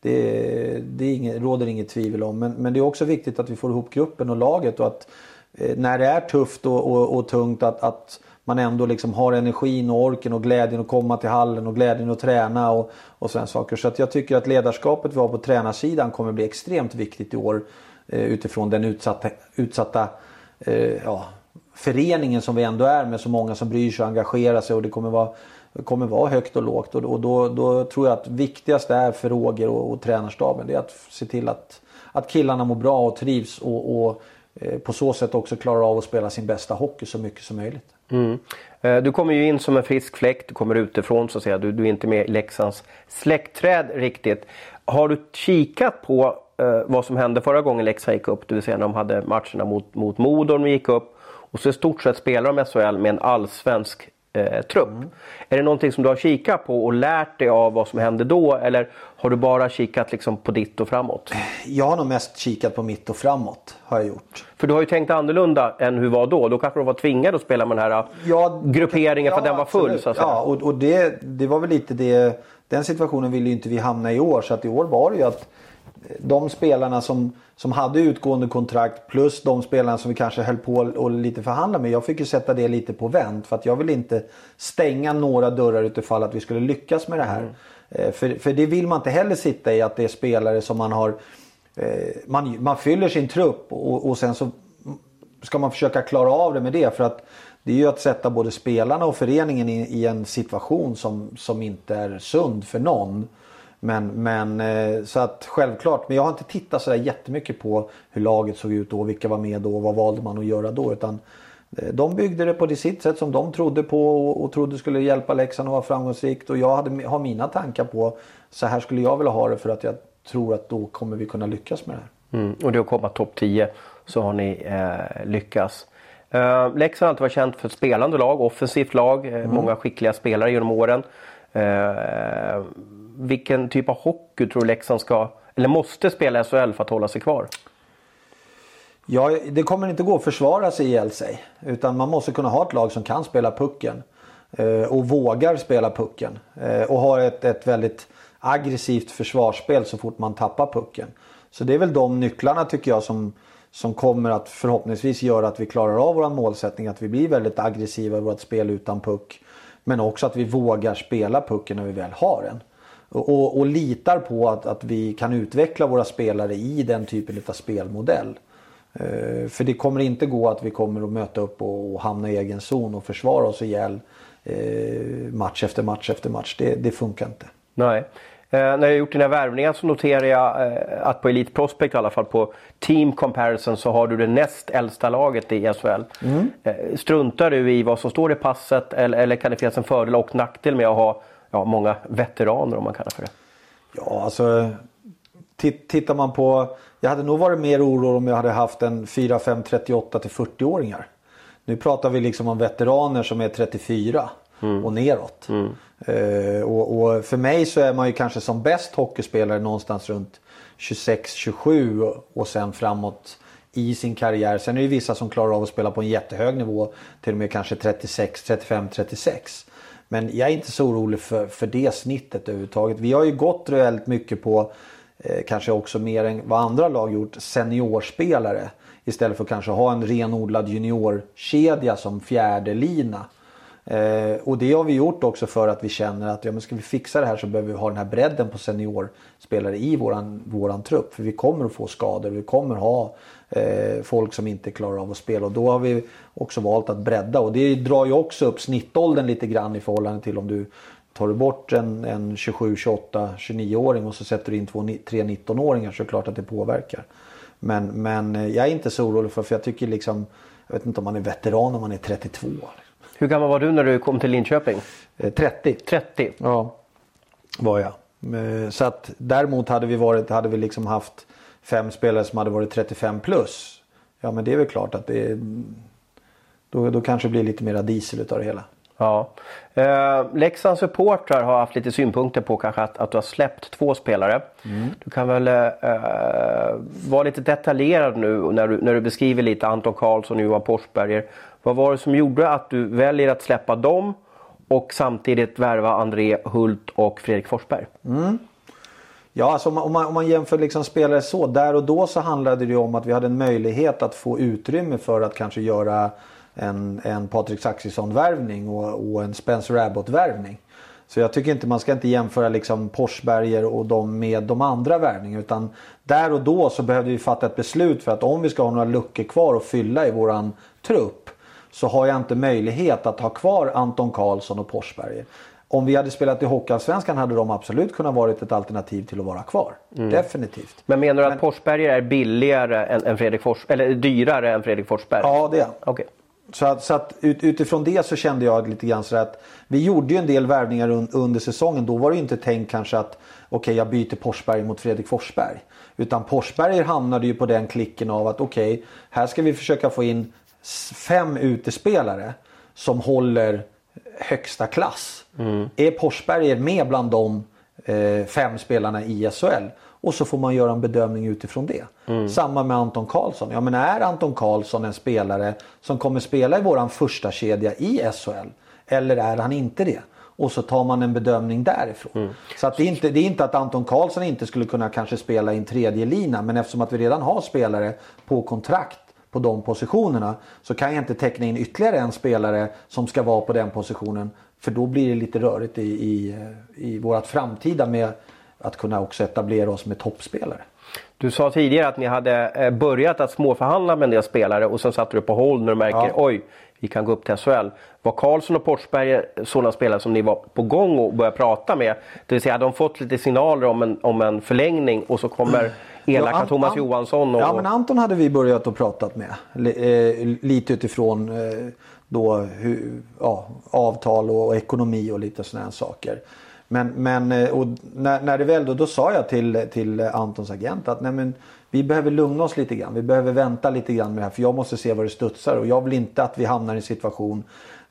B: Det, det inget, råder inget tvivel om. Men, men det är också viktigt att vi får ihop gruppen och laget och att eh, när det är tufft och, och, och tungt att, att man ändå liksom har energin och orken och glädjen att komma till hallen och glädjen att träna och, och sådana saker. Så att jag tycker att ledarskapet vi har på tränarsidan kommer bli extremt viktigt i år eh, utifrån den utsatta, utsatta eh, ja, föreningen som vi ändå är med så många som bryr sig och engagerar sig och det kommer vara, kommer vara högt och lågt. Och, och då, då, tror jag att viktigast är för Roger och, och tränarstaben det är att se till att, att killarna mår bra och trivs och, och eh, på så sätt också klarar av att spela sin bästa hockey så mycket som möjligt.
A: Mm. Eh, du kommer ju in som en frisk fläkt, du kommer utifrån så att säga. Du, du är inte med i Leksands släktträd riktigt. Har du kikat på eh, vad som hände förra gången Leksand gick upp? Det vill säga när de hade matcherna mot, mot Modo de gick upp. Och så i stort sett spelar de SHL med en allsvensk eh, trupp. Mm. Är det någonting som du har kikat på och lärt dig av vad som hände då eller har du bara kikat liksom på ditt och framåt?
B: Jag har nog mest kikat på mitt och framåt. har jag gjort.
A: För du har ju tänkt annorlunda än hur var då. Då kanske du var tvingad att spela med den här ja, grupperingen ja, för att den var full. Så att
B: säga. Ja, och, och det, det var väl lite det. Den situationen ville ju inte vi hamna i år. Så att i år var det ju att de spelarna som, som hade utgående kontrakt plus de spelarna som vi kanske höll på och lite förhandla med. Jag fick ju sätta det lite på vänt för att jag vill inte stänga några dörrar utifall att vi skulle lyckas med det här. Mm. Eh, för, för det vill man inte heller sitta i att det är spelare som man har eh, man, man fyller sin trupp och, och sen så ska man försöka klara av det med det. För att det är ju att sätta både spelarna och föreningen i, i en situation som, som inte är sund för någon. Men, men eh, så att självklart, men jag har inte tittat sådär jättemycket på hur laget såg ut då, vilka var med då, vad valde man att göra då. Utan eh, de byggde det på det sitt sätt som de trodde på och, och trodde skulle hjälpa Leksand att vara framgångsrikt. Och jag hade, har mina tankar på så här skulle jag vilja ha det för att jag tror att då kommer vi kunna lyckas med det
A: här. Mm, och det har kommit topp 10 så har ni eh, lyckats. Eh, Leksand har alltid varit känt för ett spelande lag, offensivt lag, eh, mm. många skickliga spelare genom åren. Eh, vilken typ av hockey tror du Leksand ska, eller måste spela i SHL för att hålla sig kvar?
B: Ja, det kommer inte gå att försvara sig ihjäl sig. Utan man måste kunna ha ett lag som kan spela pucken. Eh, och vågar spela pucken. Eh, och har ett, ett väldigt aggressivt försvarsspel så fort man tappar pucken. Så det är väl de nycklarna tycker jag som, som kommer att förhoppningsvis göra att vi klarar av vår målsättning. Att vi blir väldigt aggressiva i vårt spel utan puck. Men också att vi vågar spela pucken när vi väl har den. Och, och, litar på att, att vi kan utveckla våra spelare i den typen av spelmodell. Uh, för det kommer inte gå att vi kommer att möta upp och, och hamna i egen zon och försvara oss ihjäl uh, match efter match efter match. Det, det funkar inte.
A: Nej. Eh, när jag gjort dina värvningar så noterar jag eh, att på Elite Prospect i alla fall på Team Comparison så har du det näst äldsta laget i SHL. Mm. Eh, struntar du i vad som står i passet eller, eller kan det finnas en fördel och nackdel med att ha ja, många veteraner om man kallar för det?
B: Ja, alltså tittar man på... Jag hade nog varit mer orolig om jag hade haft en 4, 5, 38 till 40-åringar. Nu pratar vi liksom om veteraner som är 34 mm. och neråt. Mm. Uh, och, och, för mig så är man ju kanske som bäst hockeyspelare någonstans runt 26-27 och sen framåt i sin karriär. Sen är det vissa som klarar av att spela på en jättehög nivå. Till och med kanske 36, 35, 36. Men jag är inte så orolig för, för det snittet överhuvudtaget. Vi har ju gått väldigt mycket på, eh, kanske också mer än vad andra lag gjort, seniorspelare. Istället för att kanske ha en renodlad juniorkedja som fjärde lina. Eh, och det har vi gjort också för att vi känner att ja, men ska vi fixa det här så behöver vi ha den här bredden på seniorspelare i våran, våran trupp. För vi kommer att få skador, vi kommer ha folk som inte klarar av att spela. Och då har vi också valt att bredda och det drar ju också upp snittåldern lite grann i förhållande till om du tar du bort en, en 27, 28, 29-åring och så sätter du in två, tre 19-åringar så är det klart att det påverkar. Men, men eh, jag är inte så orolig för, för jag tycker liksom, jag vet inte om man är veteran om man är 32.
A: Hur gammal var du när du kom till Linköping?
B: 30.
A: Eh, 30?
B: Ja, var jag. Eh, så att däremot hade vi, varit, hade vi liksom haft fem spelare som hade varit 35 plus. Ja men det är väl klart att det då, då kanske det blir lite mera diesel utav det hela.
A: Ja. Eh, Leksands supportrar har haft lite synpunkter på kanske att, att du har släppt två spelare. Mm. Du kan väl eh, vara lite detaljerad nu när du, när du beskriver lite Anton Karlsson och Johan Forsberger. Vad var det som gjorde att du väljer att släppa dem och samtidigt värva André Hult och Fredrik Forsberg?
B: Mm. Ja, alltså om, man, om, man, om man jämför liksom spelare så. Där och då så handlade det om att vi hade en möjlighet att få utrymme för att kanske göra en, en Patrik Zackrisson-värvning och, och, en Spencer Abbott-värvning. Så jag tycker inte man ska inte jämföra liksom Porsberger och dem med de andra värvningarna. Utan där och då så behövde vi fatta ett beslut för att om vi ska ha några luckor kvar att fylla i våran trupp så har jag inte möjlighet att ha kvar Anton Karlsson och Porsberger. Om vi hade spelat i Hockeyallsvenskan hade de absolut kunnat varit ett alternativ till att vara kvar. Mm. Definitivt.
A: Men menar du att Porsberger är billigare än, än Fredrik Fors eller dyrare än Fredrik Forsberg?
B: Ja det är
A: okay.
B: Så att, så att ut, utifrån det så kände jag lite grann så att vi gjorde ju en del värvningar un, under säsongen. Då var det ju inte tänkt kanske att okej okay, jag byter Porsberg mot Fredrik Forsberg. Utan Porsberger hamnade ju på den klicken av att okej okay, här ska vi försöka få in fem utespelare som håller högsta klass. Mm. Är Porsberger med bland de eh, fem spelarna i SHL? Och så får man göra en bedömning utifrån det. Mm. Samma med Anton Karlsson. Ja men är Anton Karlsson en spelare som kommer spela i våran första kedja i SHL? Eller är han inte det? Och så tar man en bedömning därifrån. Mm. Så att det, är inte, det är inte att Anton Karlsson inte skulle kunna kanske spela i en tredje lina Men eftersom att vi redan har spelare på kontrakt på de positionerna så kan jag inte teckna in ytterligare en spelare som ska vara på den positionen. För då blir det lite rörigt i, i, i vårt framtida med att kunna också etablera oss med toppspelare.
A: Du sa tidigare att ni hade eh, börjat att småförhandla med en del spelare och sen satte du på hold när du märker ja. oj, vi kan gå upp till SHL. Var Karlsson och Forsberg sådana spelare som ni var på gång att börja prata med? Det vill säga, hade de fått lite signaler om en, om en förlängning och så kommer elaka ja, Thomas Johansson? Och...
B: Ja, men Anton hade vi börjat att prata med. Eh, lite utifrån eh, då, hur, ja, avtal och ekonomi och lite sådana saker. Men, men eh, när, när det väl då, då sa jag till, till Antons agent att nej men, vi behöver lugna oss lite grann. Vi behöver vänta lite grann med det här för jag måste se vad det studsar och jag vill inte att vi hamnar i en situation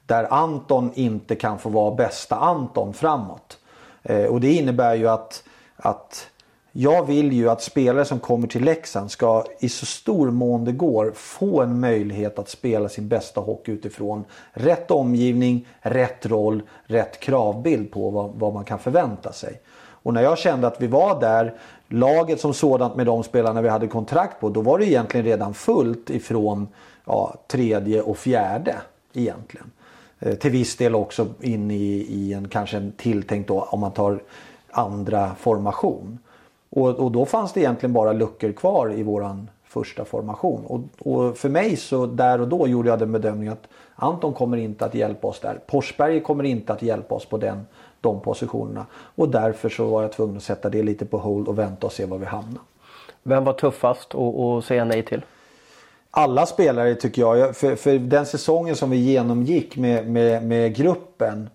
B: där Anton inte kan få vara bästa Anton framåt. Eh, och det innebär ju att, att jag vill ju att spelare som kommer till Leksand ska i så stor mån det går få en möjlighet att spela sin bästa hockey utifrån rätt omgivning, rätt roll, rätt kravbild på vad, vad man kan förvänta sig. Och när jag kände att vi var där, laget som sådant med de spelarna vi hade kontrakt på, då var det egentligen redan fullt ifrån ja, tredje och fjärde egentligen. Eh, till viss del också in i, i en kanske en tilltänkt då, om man tar andra formation. Och, och då fanns det egentligen bara luckor kvar i våran första formation. Och, och, för mig så där och då gjorde jag den bedömningen att Anton kommer inte att hjälpa oss där. Porsberg kommer inte att hjälpa oss på den, de positionerna. Och därför så var jag tvungen att sätta det lite på hold och vänta och se var vi hamnar.
A: Vem var tuffast att säga nej till?
B: Alla spelare tycker jag. För, för den säsongen som vi genomgick med, med, med gruppen.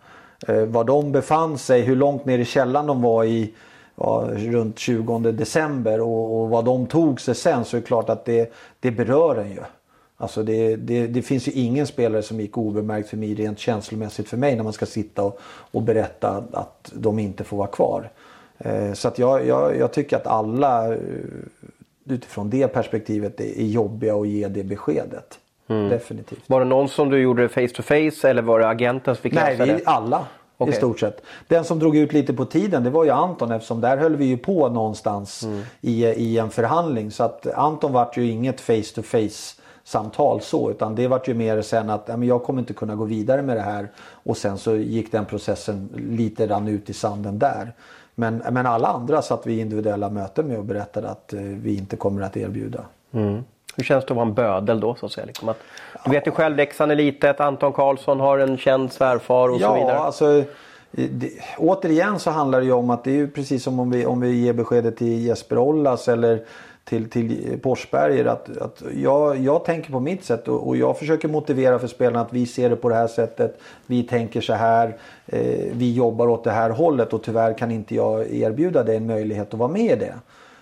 B: Eh, var de befann sig, hur långt ner i källan de var i ja, runt 20 december och, och, vad de tog sig sen så är det klart att det, det berör en ju. Alltså det, det, det, finns ju ingen spelare som gick obemärkt för mig rent känslomässigt för mig när man ska sitta och, och berätta att de inte får vara kvar. Eh, så att jag, jag, jag, tycker att alla eh, utifrån det perspektivet är jobbiga att ge det beskedet. Mm. Definitivt.
A: Var det någon som du gjorde face to face eller var det agenten som fick
B: Nej, vi, alla. Okay. I stort sett. Den som drog ut lite på tiden det var ju Anton eftersom där höll vi ju på någonstans mm. i, i en förhandling. Så att Anton vart ju inget face to face samtal så utan det vart ju mer sen att ja, men jag kommer inte kunna gå vidare med det här. Och sen så gick den processen lite rann ut i sanden där. Men, men alla andra satt vi i individuella möten med och berättade att eh, vi inte kommer att erbjuda.
A: Mm. Hur känns det att vara en bödel då? Så att säga? Liksom att, du vet ju själv, Leksand är litet, Anton Karlsson har en känd svärfar och
B: ja,
A: så vidare.
B: Ja, alltså, det, återigen så handlar det ju om att det är ju precis som om vi, om vi ger beskedet till Jesper Ollas eller till, till Porsberger. Att, att jag, jag tänker på mitt sätt och, och, jag försöker motivera för spelarna att vi ser det på det här sättet. Vi tänker så här. Eh, vi jobbar åt det här hållet och tyvärr kan inte jag erbjuda dig en möjlighet att vara med i det.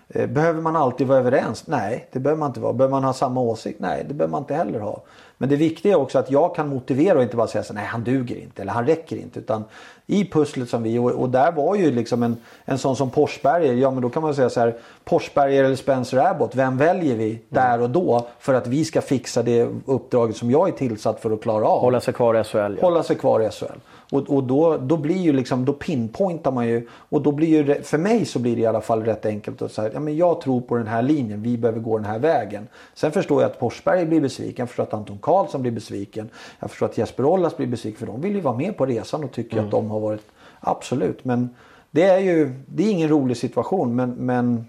B: Eh, behöver man alltid vara överens? Nej, det behöver man inte vara. Behöver man ha samma åsikt? Nej, det behöver man inte heller ha. Men det viktiga är också att jag kan motivera och inte bara säga så nej han duger inte eller han räcker inte. Utan i pusslet som vi och, och där var ju liksom en, en sån som Porsberger. Ja men då kan man säga så här Porsberger eller Spencer Abbott. Vem väljer vi där och då för att vi ska fixa det uppdraget som jag är tillsatt för att klara av.
A: Hålla sig kvar i SHL. Ja.
B: Hålla sig kvar i SHL. Och, och då, då blir ju liksom, då pinpointar man ju. Och då blir ju, för mig så blir det i alla fall rätt enkelt att säga, ja men jag tror på den här linjen, vi behöver gå den här vägen. Sen förstår jag att Forsberg blir besviken, jag förstår att Anton Karlsson blir besviken. Jag förstår att Jesper Ollas blir besviken för de vill ju vara med på resan och tycker mm. att de har varit, absolut. Men det är ju, det är ingen rolig situation men, men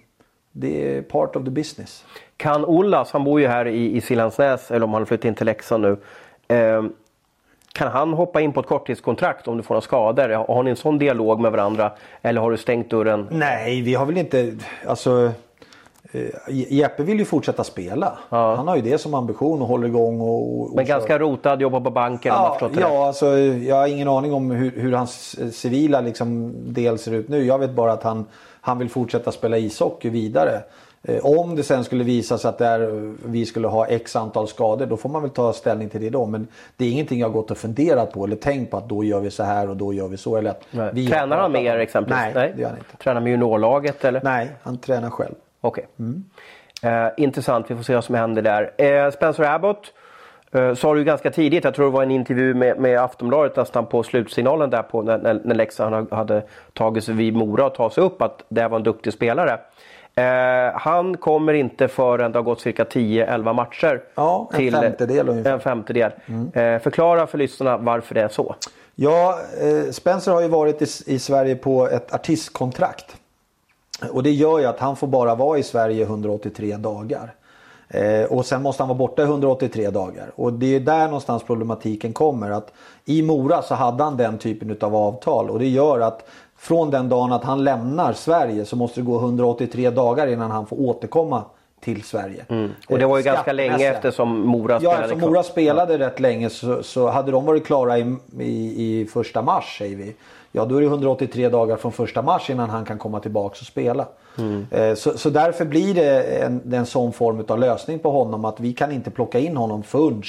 B: det är part of the business.
A: Kan Ollas, han bor ju här i, i Siljansnäs eller om han flyttat in till Leksand nu. Eh, kan han hoppa in på ett korttidskontrakt om du får några skador? Har ni en sån dialog med varandra? Eller har du stängt dörren?
B: Nej, vi har väl inte... Alltså, eh, Jeppe vill ju fortsätta spela. Ja. Han har ju det som ambition och håller igång. Och, och
A: Men ganska rotad, jobbar på banken
B: ja, om Ja, alltså, jag har ingen aning om hur, hur hans civila liksom, del ser ut nu. Jag vet bara att han, han vill fortsätta spela ishockey vidare. Eh, om det sen skulle visa sig att där vi skulle ha x antal skador då får man väl ta ställning till det då. Men det är ingenting jag gått och funderat på eller tänkt på att då gör vi så här och då gör vi så. Eller att vi
A: tränar han med er exempelvis?
B: Nej, Nej, det gör han inte.
A: Tränar med juniorlaget eller?
B: Nej, han tränar själv.
A: Okej. Okay. Mm. Eh, intressant, vi får se vad som händer där. Eh, Spencer Abbott eh, sa du ganska tidigt, jag tror det var en intervju med, med Aftonbladet nästan på slutsignalen där på när, när Leksand hade tagit sig vid Mora och tagit sig upp att det var en duktig spelare. Eh, han kommer inte förrän det har gått cirka 10-11 matcher.
B: Ja, en till, femtedel ungefär.
A: En femtedel. Mm. Eh, förklara för lyssnarna varför det är så.
B: Ja, eh, Spencer har ju varit i, i, Sverige på ett artistkontrakt. Och det gör ju att han får bara vara i Sverige 183 dagar. Eh, och sen måste han vara borta 183 dagar. Och det är där någonstans problematiken kommer. Att I Mora så hade han den typen av avtal och det gör att från den dagen att han lämnar Sverige så måste det gå 183 dagar innan han får återkomma till Sverige.
A: Mm. Och det var ju ganska länge eftersom Mora
B: spelade. Ja, eftersom Mora spelade ja. rätt länge så, så, hade de varit klara i, i, i första mars säger vi. Ja då är det 183 dagar från första mars innan han kan komma tillbaka och spela. Mm. Eh, så, så därför blir det en, en sån form av lösning på honom att vi kan inte plocka in honom förrän eh,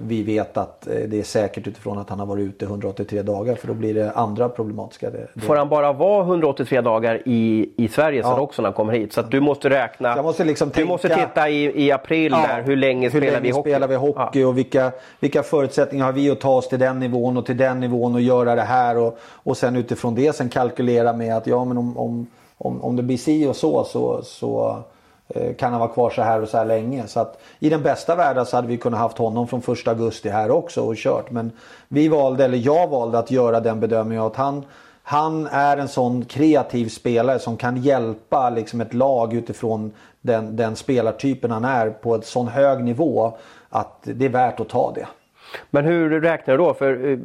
B: vi vet att eh, det är säkert utifrån att han har varit ute 183 dagar för då blir det andra problematiska. Det.
A: Får han bara vara 183 dagar i, i Sverige ja. också när han kommer hit? Så att du måste räkna.
B: måste liksom
A: tänka, du måste titta i, i april ja, där, hur länge hur spelar länge vi hockey?
B: Spelar vi hockey ja. och vilka, vilka förutsättningar har vi att ta oss till den nivån och till den nivån och göra det här och, och sen utifrån det sen kalkylera med att ja men om, om, om, om det blir si och så så, så Eh, Eh, kan han vara kvar så här och så här länge. Så att i den bästa världen så hade vi kunnat haft honom från första augusti här också och kört. Men vi valde, eller jag valde att göra den bedömningen att han, han är en sån kreativ spelare som kan hjälpa liksom ett lag utifrån den, den spelartypen han är på en sån hög nivå att det är värt att ta det.
A: Men hur räknar du då? För eh,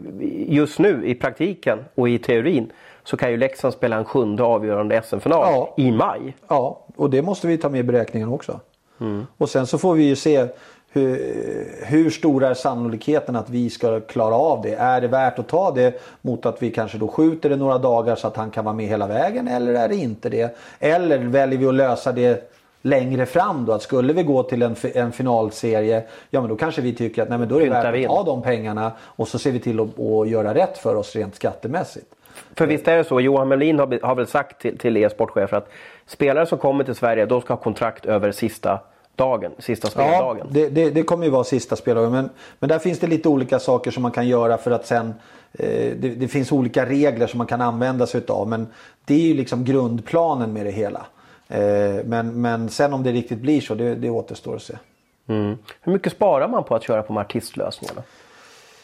A: just nu i praktiken och i teorin så kan ju Leksand spela en sjunde avgörande SM-final ja. i maj.
B: Ja, och det måste vi ta med i beräkningen också. Mm. Och sen så får vi ju se hur, hur stor är sannolikheten att vi ska klara av det? Är det värt att ta det mot att vi kanske då skjuter det några dagar så att han kan vara med hela vägen eller är det inte det? Eller väljer vi att lösa det längre fram då? Att skulle vi gå till en, en finalserie, ja men då kanske vi tycker att nej, men då är det värt att ta de pengarna och så ser vi till att, att göra rätt för oss rent skattemässigt.
A: För visst är det så, Johan Melin har, har väl sagt till, till er sportchefer att spelare som kommer till Sverige, de ska ha kontrakt över sista dagen, sista speldagen.
B: Ja, det, det, det, kommer ju vara sista speldagen. Men, men där finns det lite olika saker som man kan göra för att sen eh, det, det, finns olika regler som man kan använda sig utav. Men det är ju liksom grundplanen med det hela. Eh, men, men sen om det riktigt blir så, det, det återstår att se.
A: Mm. Hur mycket sparar man på att köra på de artistlösningarna?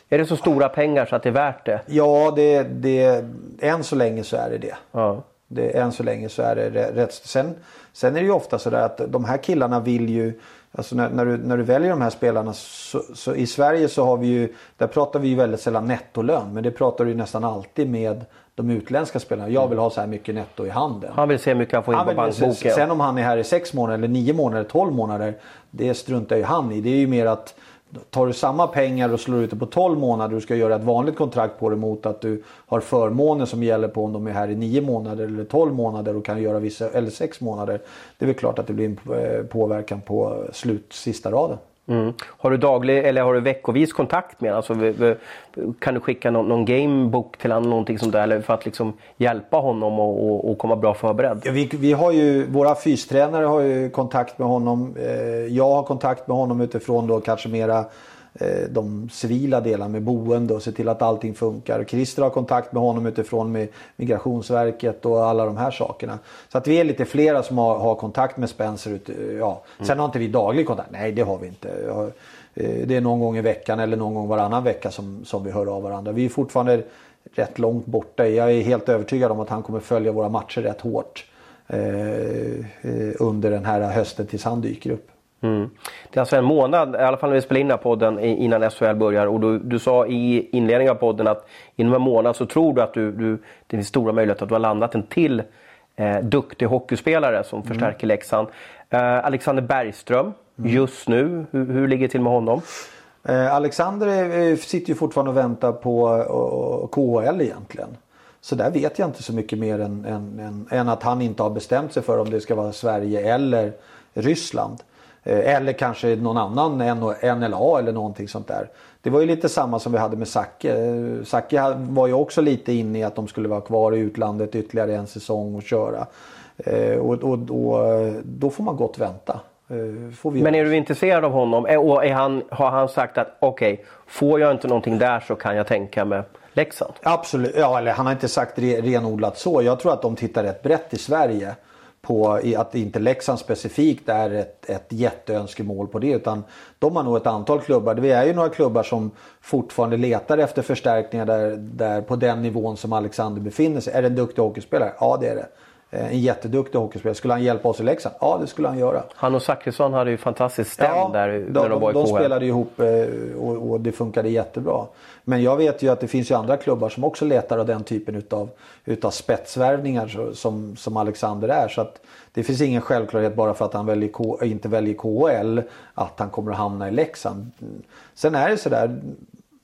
A: Är det så stora pengar så att det är värt det?
B: Ja, det, det, än så länge så är det det. Ja. det än så länge så är det rätt. Sen, sen är det ju ofta så där att de här killarna vill ju Alltså när, när, du, när du väljer de här spelarna så, så, i Sverige så har vi ju Där pratar vi ju väldigt sällan nettolön men det pratar du ju nästan alltid med de utländska spelarna. Jag vill ha så här mycket netto i handen.
A: Han vill se hur mycket han får in han på bankboken.
B: Sen om han är här i sex månader eller nio månader, tolv månader. Det struntar ju han i. Det är ju mer att Tar du samma pengar och slår ut det på 12 månader och ska göra ett vanligt kontrakt på det mot att du har förmåner som gäller på om de är här i 9 månader eller 12 månader och kan göra vissa, eller 6 månader. Det är väl klart att det blir en eh, påverkan på slut sista raden.
A: Mm. Har du daglig eller har du veckovis kontakt med alltså, Kan du skicka någon, någon gamebook till honom någonting sånt där eller för att liksom hjälpa honom och, och, och komma bra förberedd?
B: Ja, vi, vi har ju, våra fystränare har ju kontakt med honom. Eh, jag har kontakt med honom utifrån då kanske mera de civila delarna med boende och se till att allting funkar. Christer har kontakt med honom utifrån med Migrationsverket och alla de här sakerna. Så att vi är lite flera som har, har kontakt med Spencer. Ja. Sen mm. har inte vi daglig kontakt. Nej det har vi inte. Eh, det är någon gång i veckan eller någon gång varannan vecka som, som vi hör av varandra. Vi är fortfarande rätt långt borta. Jag är helt övertygad om att han kommer följa våra matcher rätt hårt. Eh, under den här hösten tills han dyker upp.
A: Mm. Det är alltså en månad, i alla fall när vi spelar in den här podden innan SHL börjar. Och du, du sa i inledningen av podden att inom en månad så tror du att du, du, det finns stora möjligheter att du har landat en till eh, duktig hockeyspelare som mm. förstärker Leksand. Eh, Alexander Bergström, mm. just nu, hur, hur ligger det till med honom?
B: Eh, Alexander sitter ju fortfarande och väntar på uh, KHL egentligen. Så där vet jag inte så mycket mer än, än, än, än att han inte har bestämt sig för om det ska vara Sverige eller Ryssland. Eh, eller kanske någon annan NLA eller någonting sånt där. Det var ju lite samma som vi hade med Zacke. Zacke var ju också lite inne i att de skulle vara kvar i utlandet ytterligare en säsong och köra. Eh, och, och, och då får man gott vänta.
A: Eh, Men är du intresserad av honom? Och är han, har han sagt att okej, okay, får jag inte någonting där så kan jag tänka mig Leksand?
B: Absolut, ja eller han har inte sagt renodlat så. Jag tror att de tittar rätt brett i Sverige på att inte Leksand specifikt är ett, ett jätteönskemål på det. Utan de har nog ett antal klubbar. Det är ju några klubbar som fortfarande letar efter förstärkningar där, där på den nivån som Alexander befinner sig. Är det en duktig hockeyspelare? Ja det är det. Eh, en jätteduktig hockeyspelare. Skulle han hjälpa oss i Leksand? Ja det skulle han göra.
A: Han och Zachrisson hade ju fantastiskt stäm ja, där
B: de, när de, var i De spelade ihop eh, och, och, det funkade jättebra. Men jag vet ju att det finns ju andra klubbar som också letar av den typen utav, utav spetsvärvningar som, som Alexander är. Så att det finns ingen självklarhet bara för att han väljer K, inte väljer KHL att han kommer att hamna i Leksand. Sen är det sådär.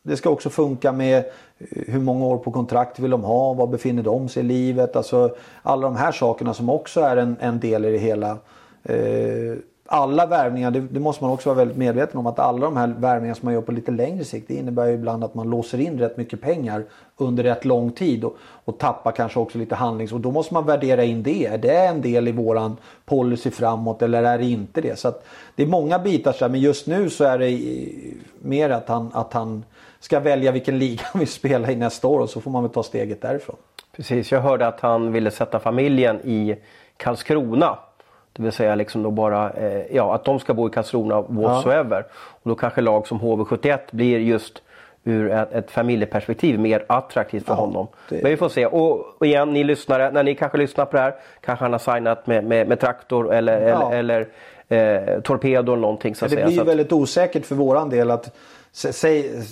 B: Det ska också funka med hur många år på kontrakt vill de ha? Var befinner de sig i livet? Alltså alla de här sakerna som också är en, en del i det hela. Eh, alla värvningar, det, det, måste man också vara väldigt medveten om, att alla de här värvningarna som man gör på lite längre sikt, det innebär ju ibland att man låser in rätt mycket pengar under rätt lång tid och, och tappar kanske också lite handlings... Och då måste man värdera in det. Är det en del i våran policy framåt eller är det inte det? Så att det är många bitar så här, men just nu så är det mer att han, att han ska välja vilken liga han vill spela i nästa år och så får man väl ta steget därifrån.
A: Precis, jag hörde att han ville sätta familjen i Karlskrona. Det vill säga liksom då bara, eh, ja, att de ska bo i Karlskrona whatsoever. Ja. Och då kanske lag som HV71 blir just ur ett, ett familjeperspektiv mer attraktivt för ja, honom. Det... Men vi får se. Och, och, igen, ni lyssnare, när ni kanske lyssnar på det här, kanske han har signat med, med, med traktor eller, ja. eller, eller eh, torpedo eller någonting. Så
B: det blir ju väldigt osäkert för våran del att säg,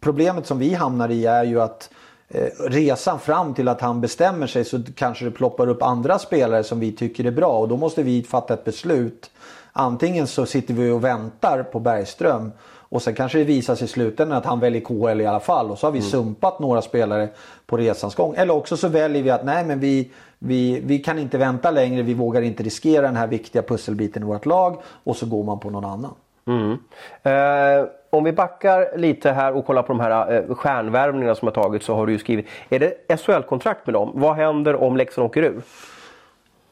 B: problemet som vi hamnar i är ju att Eh, resan fram till att han bestämmer sig så kanske det ploppar upp andra spelare som vi tycker är bra och då måste vi fatta ett beslut. Antingen så sitter vi och väntar på Bergström och sen kanske det visar sig i slutändan att han väljer KHL i alla fall och så har vi mm. sumpat några spelare på resans gång. Eller också så väljer vi att nej men vi, vi, vi kan inte vänta längre, vi vågar inte riskera den här viktiga pusselbiten i vårt lag och så går man på någon annan.
A: Mm. Eh, om vi backar lite här och kollar på de här eh, stjärnvärvningarna som har tagits så har du ju skrivit. Är det SHL-kontrakt med dem? Vad händer om Leksand åker ur?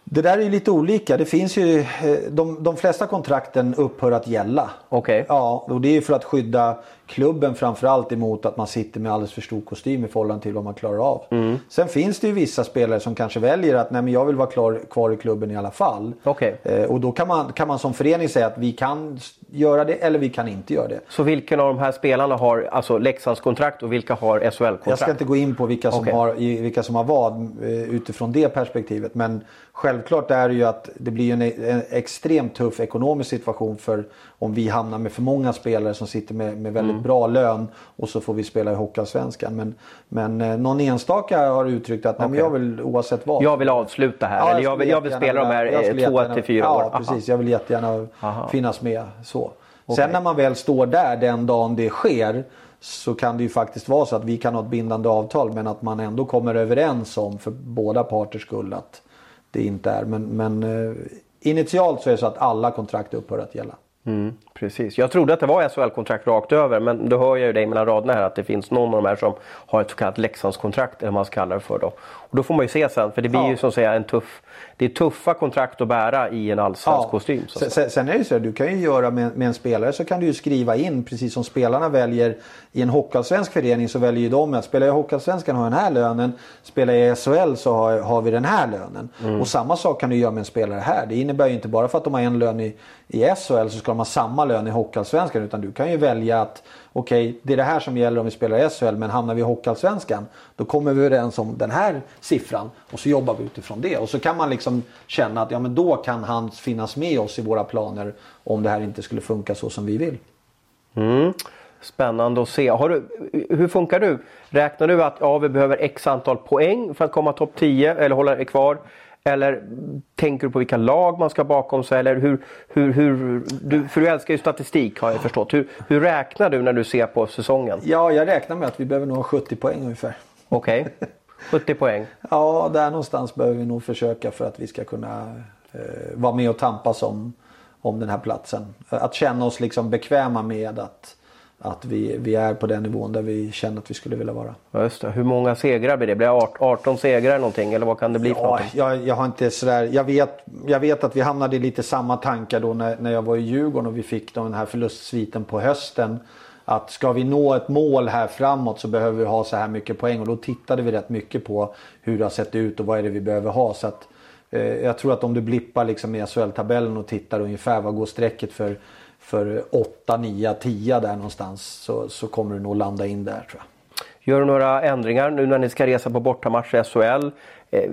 B: Det där är ju lite olika. Det finns ju, eh, de, de flesta kontrakten upphör att gälla.
A: Okej. Okay.
B: Ja, och det är ju för att skydda klubben framförallt emot att man sitter med alldeles för stor kostym i förhållande till vad man klarar av. Mm. Sen finns det ju vissa spelare som kanske väljer att nej men jag vill vara klar, kvar i klubben i alla fall.
A: Okay.
B: Eh, och då kan man, kan man som förening säga att vi kan göra det eller vi kan inte göra det.
A: Så vilken av de här spelarna har alltså Leksands kontrakt och vilka har SHL-kontrakt?
B: Jag ska inte gå in på vilka som, okay. har, vilka som har vad eh, utifrån det perspektivet. Men självklart är det ju att det blir en, en extremt tuff ekonomisk situation för om vi hamnar med för många spelare som sitter med, med väldigt mm. Bra lön och så får vi spela i Hockeyallsvenskan. Men, men eh, någon enstaka har uttryckt att okay. jag vill oavsett vad.
A: Jag vill avsluta här. Ja, eller jag vill, jag vill spela de här två till fyra
B: år. Ja precis, jag vill jättegärna Aha. finnas med så. Okay. Sen när man väl står där den dagen det sker så kan det ju faktiskt vara så att vi kan ha ett bindande avtal men att man ändå kommer överens om för båda parters skull att det inte är. Men, men eh, initialt så är det så att alla kontrakt upphör att gälla.
A: Mm, precis. Jag trodde att det var SHL-kontrakt rakt över men då hör jag ju dig mellan raderna här att det finns någon av de här som har ett så kallat Leksandskontrakt eller vad man ska kalla det för då. Och då får man ju se sen för det blir ja. ju som säga en tuff det är tuffa kontrakt att bära i en allsvensk ja. kostym.
B: Så sen, sen, är det så att du kan ju göra med, med, en spelare så kan du ju skriva in precis som spelarna väljer i en hockeyallsvensk förening så väljer ju de att spelar jag i hockeyallsvenskan har jag den här lönen. Spelar jag i SHL så har, har vi den här lönen. Mm. Och samma sak kan du göra med en spelare här. Det innebär ju inte bara för att de har en lön i, i SHL så ska de ha samma lön i hockeyallsvenskan utan du kan ju välja att okej, okay, det är det här som gäller om vi spelar i SHL men hamnar vi i Hockeyallsvenskan då kommer vi överens om den här siffran och så jobbar vi utifrån det. Och så kan man liksom känna att ja, men då kan han finnas med oss i våra planer om det här inte skulle funka så som vi vill.
A: Mm. Spännande att se. Har du, hur funkar du? Räknar du att ja, vi behöver x antal poäng för att komma topp 10 eller hålla kvar? Eller tänker du på vilka lag man ska bakom sig? Eller hur, hur, hur, du, för du älskar ju statistik har jag förstått. Hur, hur räknar du när du ser på säsongen?
B: Ja, jag räknar med att vi behöver nå 70 poäng ungefär.
A: Okej, okay. 70 poäng?
B: ja, där någonstans behöver vi nog försöka för att vi ska kunna eh, vara med och tampas om, om den här platsen. Att känna oss liksom bekväma med att att vi, vi är på den nivån där vi känner att vi skulle vilja vara.
A: Just det. Hur många segrar blir det? Blir det 18 segrar någonting eller vad kan det bli
B: ja, jag, jag, har inte sådär, jag vet, jag vet att vi hamnade i lite samma tankar då när, när jag var i Djurgården och vi fick den här förlustsviten på hösten. Att ska vi nå ett mål här framåt så behöver vi ha så här mycket poäng och då tittade vi rätt mycket på hur det har sett ut och vad är det vi behöver ha. Så att, eh, jag tror att om du blippar liksom i SHL-tabellen och tittar ungefär vad går strecket för för 8, 9, 10 där någonstans så, så kommer du nog landa in där tror jag.
A: Gör du några ändringar nu när ni ska resa på bortamatch i SHL? Eh,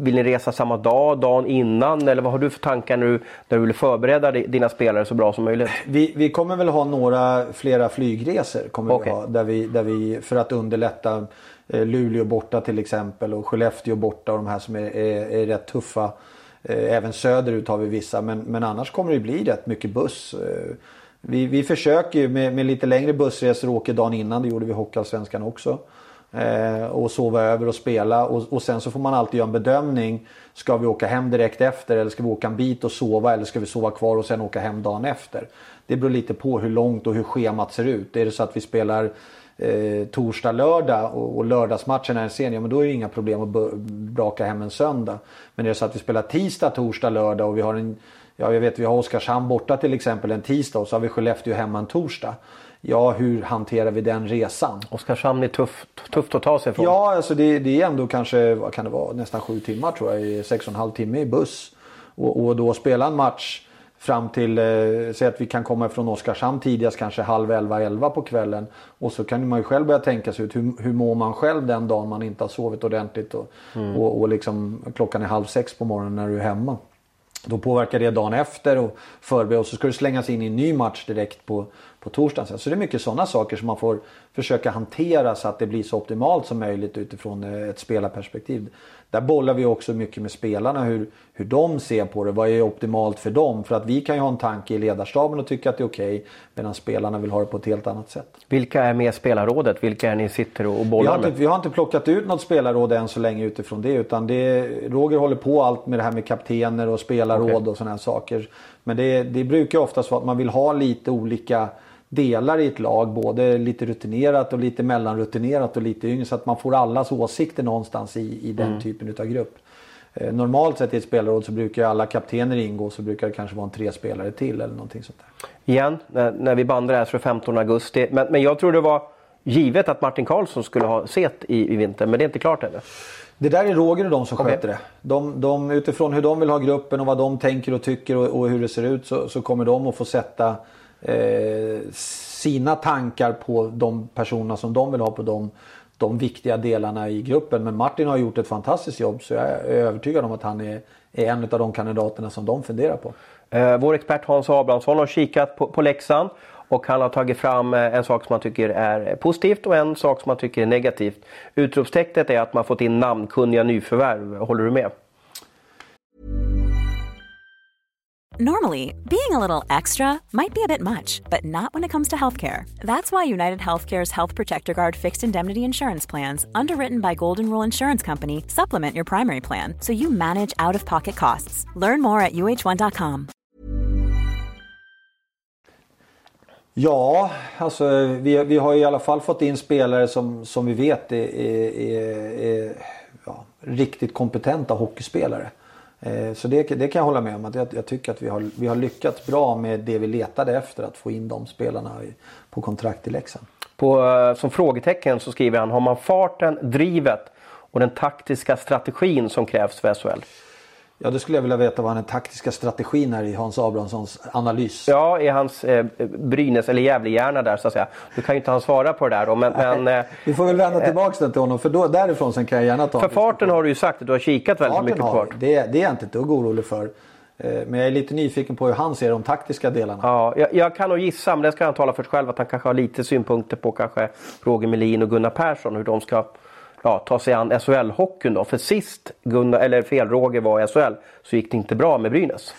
A: vill ni resa samma dag, dagen innan eller vad har du för tankar du, när du vill förbereda dina spelare så bra som möjligt?
B: Vi, vi kommer väl ha några flera flygresor kommer okay. vi ha, där vi, där vi, för att underlätta eh, Luleå borta till exempel och Skellefteå borta och de här som är, är, är rätt tuffa. Eh, även söderut har vi vissa men, men annars kommer det bli rätt mycket buss. Eh, vi, vi försöker ju med, med lite längre bussresor åka dagen innan. Det gjorde vi i Hockeyallsvenskan också. Eh, och sova över och spela och, och sen så får man alltid göra en bedömning. Ska vi åka hem direkt efter eller ska vi åka en bit och sova eller ska vi sova kvar och sen åka hem dagen efter? Det beror lite på hur långt och hur schemat ser ut. Är det så att vi spelar eh, torsdag, lördag och, och lördagsmatchen är sen, ja men då är det inga problem att braka hem en söndag. Men är det så att vi spelar tisdag, torsdag, lördag och vi har en Ja, jag vet vi har Oskarshamn borta till exempel en tisdag och så har vi Skellefteå hemma en torsdag. Ja, hur hanterar vi den resan?
A: Oskarshamn är tufft, tufft att ta sig ifrån.
B: Ja, alltså det, det är ändå kanske vad kan det vara, nästan sju timmar tror jag. Sex och en halv timme i buss. Och, och då spela en match fram till, eh, säg att vi kan komma från Oskarshamn tidigast kanske halv elva, elva på kvällen. Och så kan man ju själv börja tänka sig ut hur, hur mår man själv den dagen man inte har sovit ordentligt. Och, mm. och, och liksom, klockan är halv sex på morgonen när du är hemma. Då påverkar det dagen efter och förbereda och så ska du slängas in i en ny match direkt på, på torsdagen. Så det är mycket sådana saker som man får försöka hantera så att det blir så optimalt som möjligt utifrån eh, ett spelarperspektiv. Där bollar vi också mycket med spelarna hur, hur de ser på det. Vad är optimalt för dem? För att vi kan ju ha en tanke i ledarstaben och tycka att det är okej okay, medan spelarna vill ha det på ett helt annat sätt.
A: Vilka är med spelarrådet? Vilka är ni sitter och bollar
B: vi har, inte, vi har inte plockat ut något spelarråd än så länge utifrån det utan det, Roger håller på allt med det här med kaptener och spelarråd okay. och sådana här saker. Men det, det brukar oftast vara att man vill ha lite olika delar i ett lag. Både lite rutinerat och lite mellanrutinerat och lite yngre. Så att man får allas åsikter någonstans i, i den mm. typen av grupp. Eh, normalt sett i ett spelarråd så brukar alla kaptener ingå. Så brukar det kanske vara en tre spelare till eller någonting sånt där.
A: Igen, när, när vi bandar här så 15 augusti. Men, men jag tror det var givet att Martin Karlsson skulle ha set i, i vinter. Men det är inte klart ännu.
B: Det där är Roger och de som okay. sköter det. De, de, utifrån hur de vill ha gruppen och vad de tänker och tycker och, och hur det ser ut så, så kommer de att få sätta Eh, sina tankar på de personerna som de vill ha på de, de viktiga delarna i gruppen. Men Martin har gjort ett fantastiskt jobb så jag är övertygad om att han är, är en av de kandidaterna som de funderar på.
A: Eh, vår expert Hans Abrahamsson har kikat på, på Leksand och han har tagit fram eh, en sak som han tycker är positivt och en sak som han tycker är negativt. Utropstecknet är att man fått in namnkunniga nyförvärv. Håller du med?
C: Normally, being a little extra might be a bit much, but not when it comes to healthcare. That's why United Healthcare's Health Protector Guard fixed indemnity insurance plans, underwritten by Golden Rule Insurance Company, supplement your primary plan so you manage out of pocket costs. Learn more at uh1.com.
B: Ja, alltså vi, vi har i alla fall fått in spelare som, som vi vet är, är, är, är ja, riktigt kompetenta hockeyspelare. Eh, så det, det, kan jag hålla med om. Att jag, jag, tycker att vi har, vi har lyckats bra med det vi letade efter. Att få in de spelarna på kontrakt i Leksand.
A: På, eh, som frågetecken så skriver han, har man farten, drivet och den taktiska strategin som krävs för SHL?
B: Ja, då skulle jag vilja veta vad den taktiska strategin är i Hans Abrahamssons analys.
A: Ja, i hans eh, Brynäs eller Gävlehjärna där så att säga. Du kan ju inte han svara på det där då. Men, men eh,
B: Vi får väl vända tillbaks den till honom för då, därifrån sen kan jag gärna ta
A: För farten har du ju sagt att du har kikat väldigt farten mycket på fart.
B: Det, det är jag inte ett dugg orolig för. Eh, men jag är lite nyfiken på hur han ser de taktiska delarna.
A: Ja, jag, jag kan nog gissa, men det ska han tala för sig själv, att han kanske har lite synpunkter på kanske Roger Melin och Gunnar Persson. Hur de ska ja, ta sig an SHL-hockeyn då. För sist Gunnar, eller fel, Roger var i SHL så gick det inte bra med Brynäs.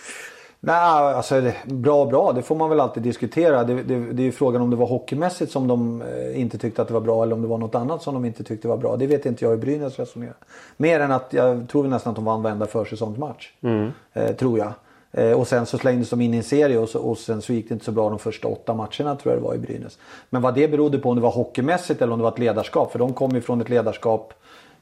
B: Nej, alltså bra bra, det får man väl alltid diskutera. Det, det, det är ju frågan om det var hockeymässigt som de eh, inte tyckte att det var bra eller om det var något annat som de inte tyckte var bra. Det vet inte jag hur Brynäs resonerar. Mer än att jag tror nästan att de vann varenda försäsongsmatch. Mm. Eh, tror jag. Eh, och sen så slängdes de in i en serie och, så, och sen så gick det inte så bra de första åtta matcherna tror jag det var i Brynäs. Men vad det berodde på om det var hockeymässigt eller om det var ett ledarskap. För de kom ju från ett ledarskap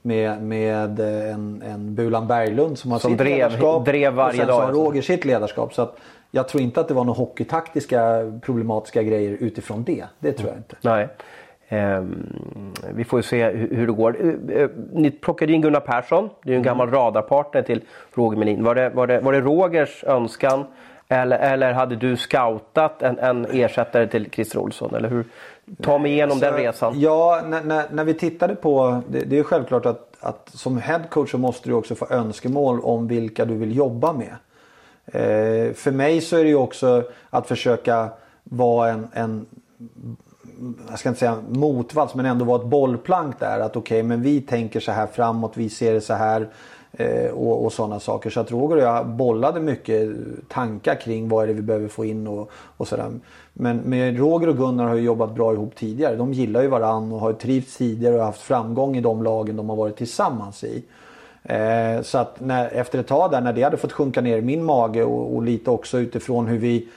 B: med, med eh, en, en Bulan Berglund som har som sitt drev, ledarskap.
A: Drev varje
B: och sen
A: dag.
B: så har Roger sitt ledarskap. Så att jag tror inte att det var några hockeytaktiska problematiska grejer utifrån det. Det tror jag inte.
A: Nej. Ehm, vi får ju se hur, det går. Eh, eh, ni plockade in Gunnar Persson. Det är ju en gammal mm. radarpartner till Roger Melin. Var det, var det, var det Rogers önskan eller, eller hade du scoutat en, en ersättare till Christer Olsson? Eller hur? Ta mig igenom så, den resan.
B: Ja, när, när, när, vi tittade på, det, det är självklart att, att som headcoach så måste du också få önskemål om vilka du vill jobba med. Eh, för mig så är det ju också att försöka vara en, en jag ska inte säga motvalls men ändå vara ett bollplank där. Att okej okay, men vi tänker så här framåt, vi ser det så här. Eh, och, och sådana saker. Så att Roger och jag bollade mycket tankar kring vad är det vi behöver få in och, och sådär. Men, men Roger och Gunnar har ju jobbat bra ihop tidigare. De gillar ju varann och har trivts tidigare och haft framgång i de lagen de har varit tillsammans i. Eh, så att när, efter ett tag där när det hade fått sjunka ner i min mage och, och lite också utifrån hur vi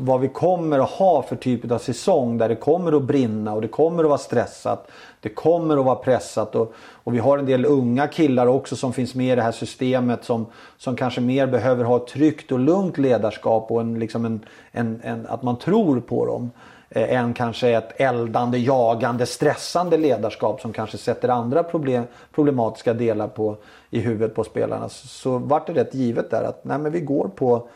B: vad vi kommer att ha för typ av säsong där det kommer att brinna och det kommer att vara stressat. Det kommer att vara pressat och, och vi har en del unga killar också som finns med i det här systemet som, som kanske mer behöver ha ett tryggt och lugnt ledarskap och en, liksom en, en, en att man tror på dem. Eh, än kanske ett eldande, jagande, stressande ledarskap som kanske sätter andra problem, problematiska delar på, i huvudet på spelarna. Så, så vart det rätt givet där att nej, men vi går på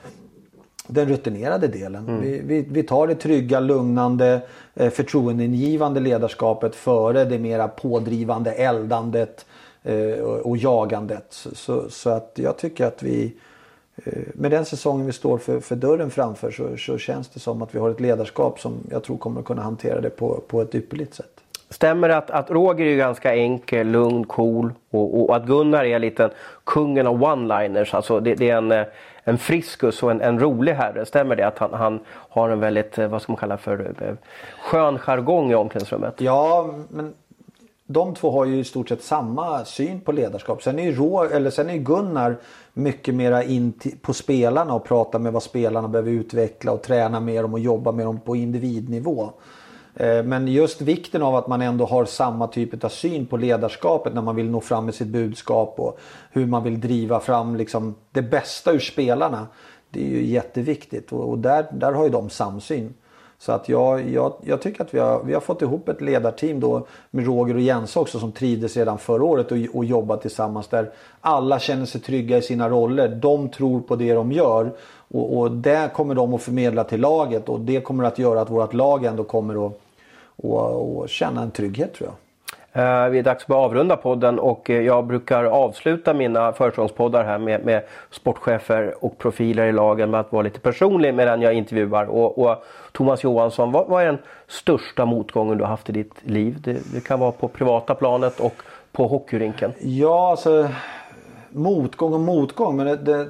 B: den rutinerade delen. Mm. Vi, vi, vi, tar det trygga, lugnande, eh, förtroendeingivande ledarskapet före det mera pådrivande eldandet eh, och jagandet. Så, så, att jag tycker att vi eh, med den säsongen vi står för, för dörren framför så, så, känns det som att vi har ett ledarskap som jag tror kommer att kunna hantera det på, på ett ypperligt sätt.
A: Stämmer det att, att Roger är ganska enkel, lugn, cool och, och att Gunnar är lite kungen av one-liners. Alltså det, det är en en friskus och en, en rolig herre. Stämmer det att han, han har en väldigt, eh, vad ska man kalla för, eh, skön jargong i omklädningsrummet?
B: Ja, men de två har ju i stort sett samma syn på ledarskap. Sen är ju, Rå, eller sen är Gunnar mycket mera in på spelarna och pratar med vad spelarna behöver utveckla och träna med dem och jobba med dem på individnivå. Eh, men just vikten av att man ändå har samma typ av syn på ledarskapet när man vill nå fram med sitt budskap och hur man vill driva fram liksom det bästa ur spelarna. Det är ju jätteviktigt och där, där har ju de samsyn. Så att jag, jag, jag tycker att vi har, vi har fått ihop ett ledarteam då med Roger och Jens också som trivdes redan förra året och, och jobbat tillsammans där alla känner sig trygga i sina roller. De tror på det de gör och, och det kommer de att förmedla till laget och det kommer att göra att vårt lag ändå kommer att och, och känna en trygghet tror jag.
A: Uh, vi är dags att avrunda podden och uh, jag brukar avsluta mina försäsongspoddar här med, med, sportchefer och profiler i lagen med att vara lite personlig med den jag intervjuar. Och, och Thomas Johansson, vad, vad, är den största motgången du har haft i ditt liv? Det, det kan vara på privata planet och på hockeyrinken.
B: Ja, alltså motgång och motgång. Men det, det,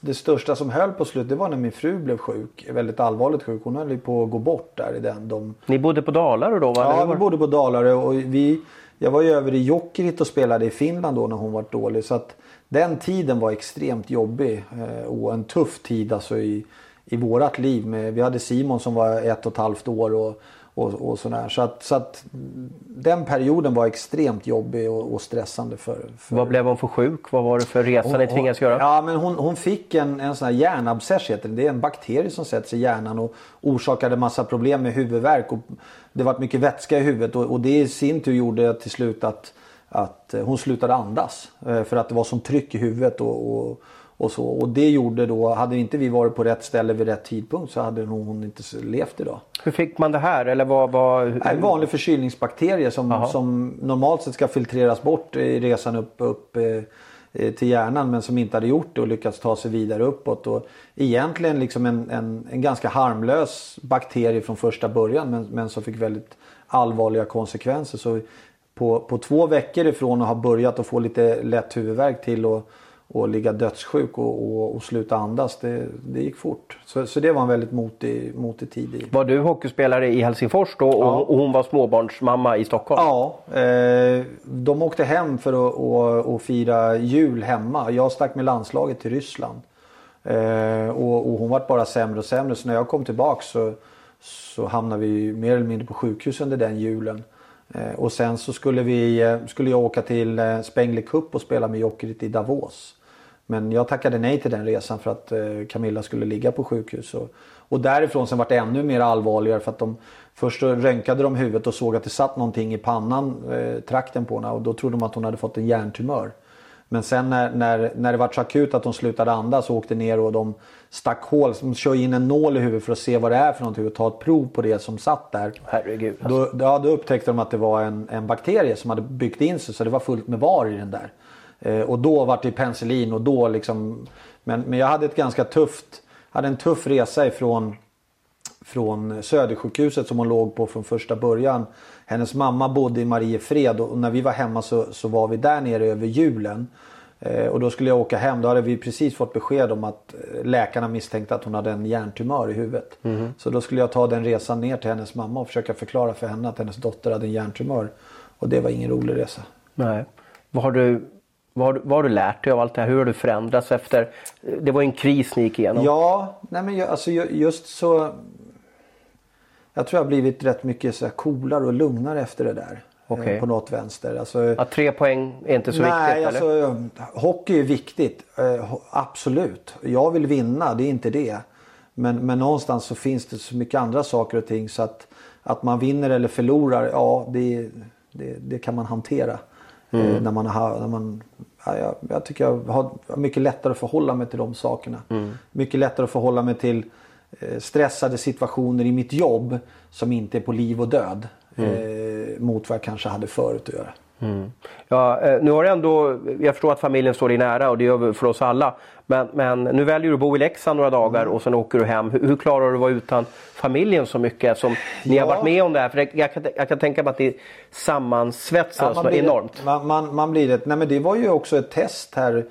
B: det största som höll på slut det var när min fru blev sjuk. Väldigt allvarligt sjuk. Hon höll på att gå bort där i den. De...
A: Ni bodde på Dalarö då? Va?
B: Ja, vi bodde på Dalarö. Och vi, jag var ju över i Jokerit och spelade i Finland då när hon var dålig. Så att den tiden var extremt jobbig. Eh, och en tuff tid alltså i, i vårat liv. Med, vi hade Simon som var ett och ett halvt år. Och, och, och sådär. Så, att, så att den perioden var extremt jobbig och, och stressande för, för...
A: Vad blev hon för sjuk? Vad var det för resa hon, ni tvingades göra?
B: Ja, men hon, hon fick en, en sån här hjärnabscess heter det. Det är en bakterie som sätts i hjärnan och orsakade massa problem med huvudvärk. Och det var mycket vätska i huvudet och, och det i sin tur gjorde till slut att, att hon slutade andas. Eh, för att det var som tryck i huvudet och, och och, så. och det gjorde då, hade inte vi varit på rätt ställe vid rätt tidpunkt så hade nog hon inte levt idag.
A: Hur fick man det här? Eller vad, vad...
B: En vanlig förkylningsbakterie som, som normalt sett ska filtreras bort i resan upp, upp eh, till hjärnan men som inte hade gjort det och lyckats ta sig vidare uppåt. Och egentligen liksom en, en, en ganska harmlös bakterie från första början men, men som fick väldigt allvarliga konsekvenser. Så på, på två veckor ifrån att ha börjat att få lite lätt huvudvärk till och och ligga dödssjuk och, och, och sluta andas. Det, det gick fort. Så, så det var en väldigt motig, motig tid. I.
A: Var du hockeyspelare i Helsingfors då och, ja. och hon var småbarnsmamma i Stockholm?
B: Ja, eh, de åkte hem för att och, och fira jul hemma. Jag stack med landslaget till Ryssland. Eh, och, hon var bara sämre och sämre så när jag kom tillbaka så, så hamnade vi mer eller mindre på sjukhus under den julen. Eh, och sen så skulle, vi, eh, skulle jag åka till eh, Spengler Cup och spela med Jokerit i Davos. Men jag tackade nej till den resan för att eh, Camilla skulle ligga på sjukhus. Och, och därifrån sen var det ännu mer allvarligare för att de Först röntgade de huvudet och såg att det satt någonting i pannan, eh, trakten på henne och då trodde de att hon hade fått en hjärntumör. Men sen när, när, när det var så akut att hon slutade andas och åkte ner och de stack hål. De kör in en nål i huvudet för att se vad det är för någonting och ta ett prov på det som satt där.
A: Herregud. Alltså.
B: Då, ja, då upptäckte de att det var en, en bakterie som hade byggt in sig så det var fullt med var i den där. Eh, och då var det penicillin och då liksom. Men, men jag hade ett ganska tufft, hade en tuff resa ifrån från Södersjukhuset som hon låg på från första början. Hennes mamma bodde i Mariefred och när vi var hemma så, så var vi där nere över julen. Eh, och då skulle jag åka hem. Då hade vi precis fått besked om att eh, läkarna misstänkte att hon hade en hjärntumör i huvudet. Så då skulle jag ta den resan ner till hennes mamma och försöka förklara för henne att hennes dotter hade en hjärntumör. Och det var ingen rolig resa.
A: Nej. Vad har du, vad har, du- vad har du lärt dig av allt det här? Hur har du förändrats efter? Det var en kris ni gick igenom.
B: Ja, nej men jag, alltså ju- just så. Jag tror jag har blivit rätt mycket så coolare och lugnare efter det där. eh,
A: Okej.
B: På något vänster. Alltså,
A: Att tre poäng är inte så
B: nej,
A: viktigt eller?
B: alltså hockey är viktigt. Eh, absolut. Jag vill vinna, det är inte det. Men, men någonstans så finns det så mycket andra saker och ting så att, att man vinner eller förlorar, ja det, det, det kan man hantera.
A: Mm.
B: Eh, när man har, när man, ja, jag, jag tycker jag har mycket lättare att förhålla mig till de sakerna.
A: Mm.
B: Mycket lättare att förhålla mig till eh, stressade situationer i mitt jobb som inte är på liv och död.
A: Mm.
B: Eh, mot vad jag kanske hade förut att göra.
A: Ja, eh, nu har ändå, jag förstår att familjen står dig nära och det gör vi för oss alla. Men, men nu väljer du att bo i Leksand några dagar och sen åker du hem. Hur, hur klarar du att vara utan familjen så mycket som ni har varit med om det här? För det, jag, kan, jag kan tänka mig att det sammansvetsas
B: Ja,
A: enormt.
B: Ett, man, man, man blir ett, nej men det var ju också ett test här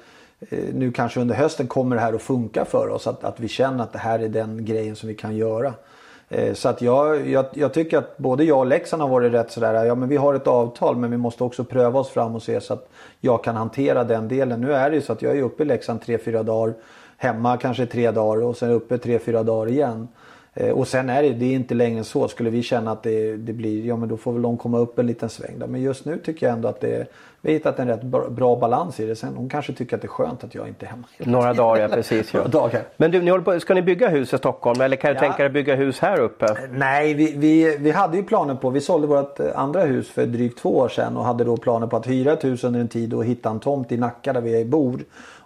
B: eh, nu kanske under hösten kommer det här att funka för oss. Att, att vi känner att det här är den grejen som vi kan göra. Eh, så att jag, jag, jag tycker att både jag och Leksand har varit rätt sådär. Ja men vi har ett avtal men vi måste också pröva oss fram och se så att jag kan hantera den delen. Nu är det ju så att jag är uppe i Leksand tre fyra dagar. Hemma kanske 3 dagar och sen uppe tre fyra dagar igen. Eh, Och sen är det, det är inte längre än så. Skulle vi känna att det, det blir, ja men då får väl de komma upp en liten sväng där. Men just nu tycker jag ändå att det, vi har hittat en rätt bra, bra balans i det. Sen hon kanske tycker att det är skönt att jag inte är hemma.
A: Några dagar, ja precis.
B: Några dagar.
A: Men du, ni håller på, ska ni bygga hus i Stockholm eller kan du
B: Ja.
A: tänka dig att bygga hus här uppe?
B: Nej, vi, vi, vi hade ju planer på, vi sålde vårt eh, andra hus för drygt två år sedan och hade då planer på att hyra ett hus under en tid och hitta en tomt i Nacka där vi bor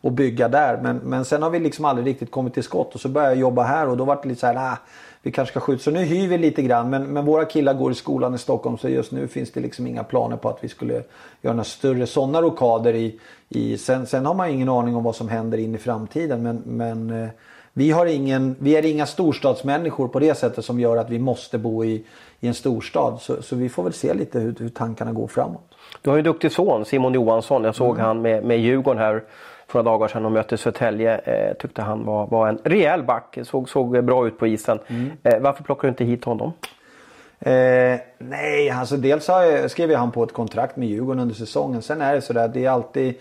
B: och bygga där. Men, men sen har vi liksom aldrig riktigt kommit till skott och så började jag jobba här och då var det lite så här, nah, vi kanske ska skjuta. Så nu hyr vi lite grann men, men våra killar går i skolan i Stockholm så just nu finns det liksom inga planer på att vi skulle göra några större sådana rokader i, i sen, sen har man ingen aning om vad som händer in i framtiden men, men eh, vi, har ingen, vi är inga storstadsmänniskor på det sättet som gör att vi måste bo i, i en storstad. Så, så vi får väl se lite hur, hur tankarna går framåt.
A: Du har ju en duktig son, Simon Johansson. Jag såg
B: Mm.
A: han med, med Djurgården här för några dagar sedan och mötte Södertälje. Eh, tyckte han var, var en rejäl back. Såg, såg bra ut på isen.
B: Mm.
A: Eh, varför plockar du inte hit honom?
B: Eh, nej, alltså dels har jag, skrev jag han på ett kontrakt med Djurgården under säsongen. Sen är det sådär, det är alltid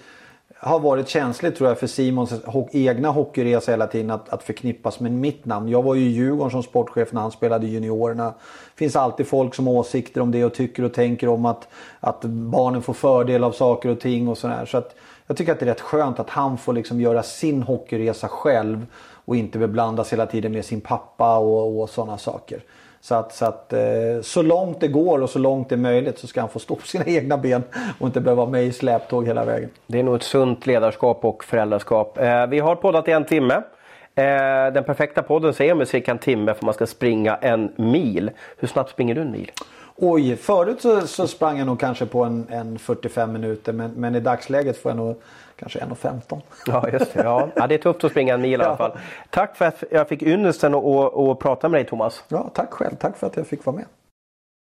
B: har varit känsligt tror jag för Simons ho- egna hockeyresa hela tiden att, att förknippas med mitt namn. Jag var ju i Djurgården som sportchef när han spelade juniorerna. Det finns alltid folk som har åsikter om det och tycker och tänker om att, att barnen får fördel av saker och ting och sådär. Så att jag tycker att det är rätt skönt att han får liksom göra sin hockeyresa själv och inte beblandas hela tiden med sin pappa och, och sådana saker. Så att, så, att eh, så långt det går och så långt det är möjligt så ska han få stå på sina egna ben och inte behöva vara med i släptåg hela vägen.
A: Det är nog ett sunt ledarskap och föräldraskap. Eh, vi har poddat i en timme. Eh, den perfekta podden säger om cirka en timme för man ska springa en mil. Hur snabbt springer du en mil?
B: Oj, förut så, så sprang jag nog kanske på en, en 45 minuter men, men i dagsläget får jag nog kanske 1.15.
A: Ja, just det. Ja. Ja, det är tufft att springa en mil i alla fall. Tack för att jag fick ynnesten att prata med dig Thomas.
B: Ja, tack själv. Tack för att jag fick vara med.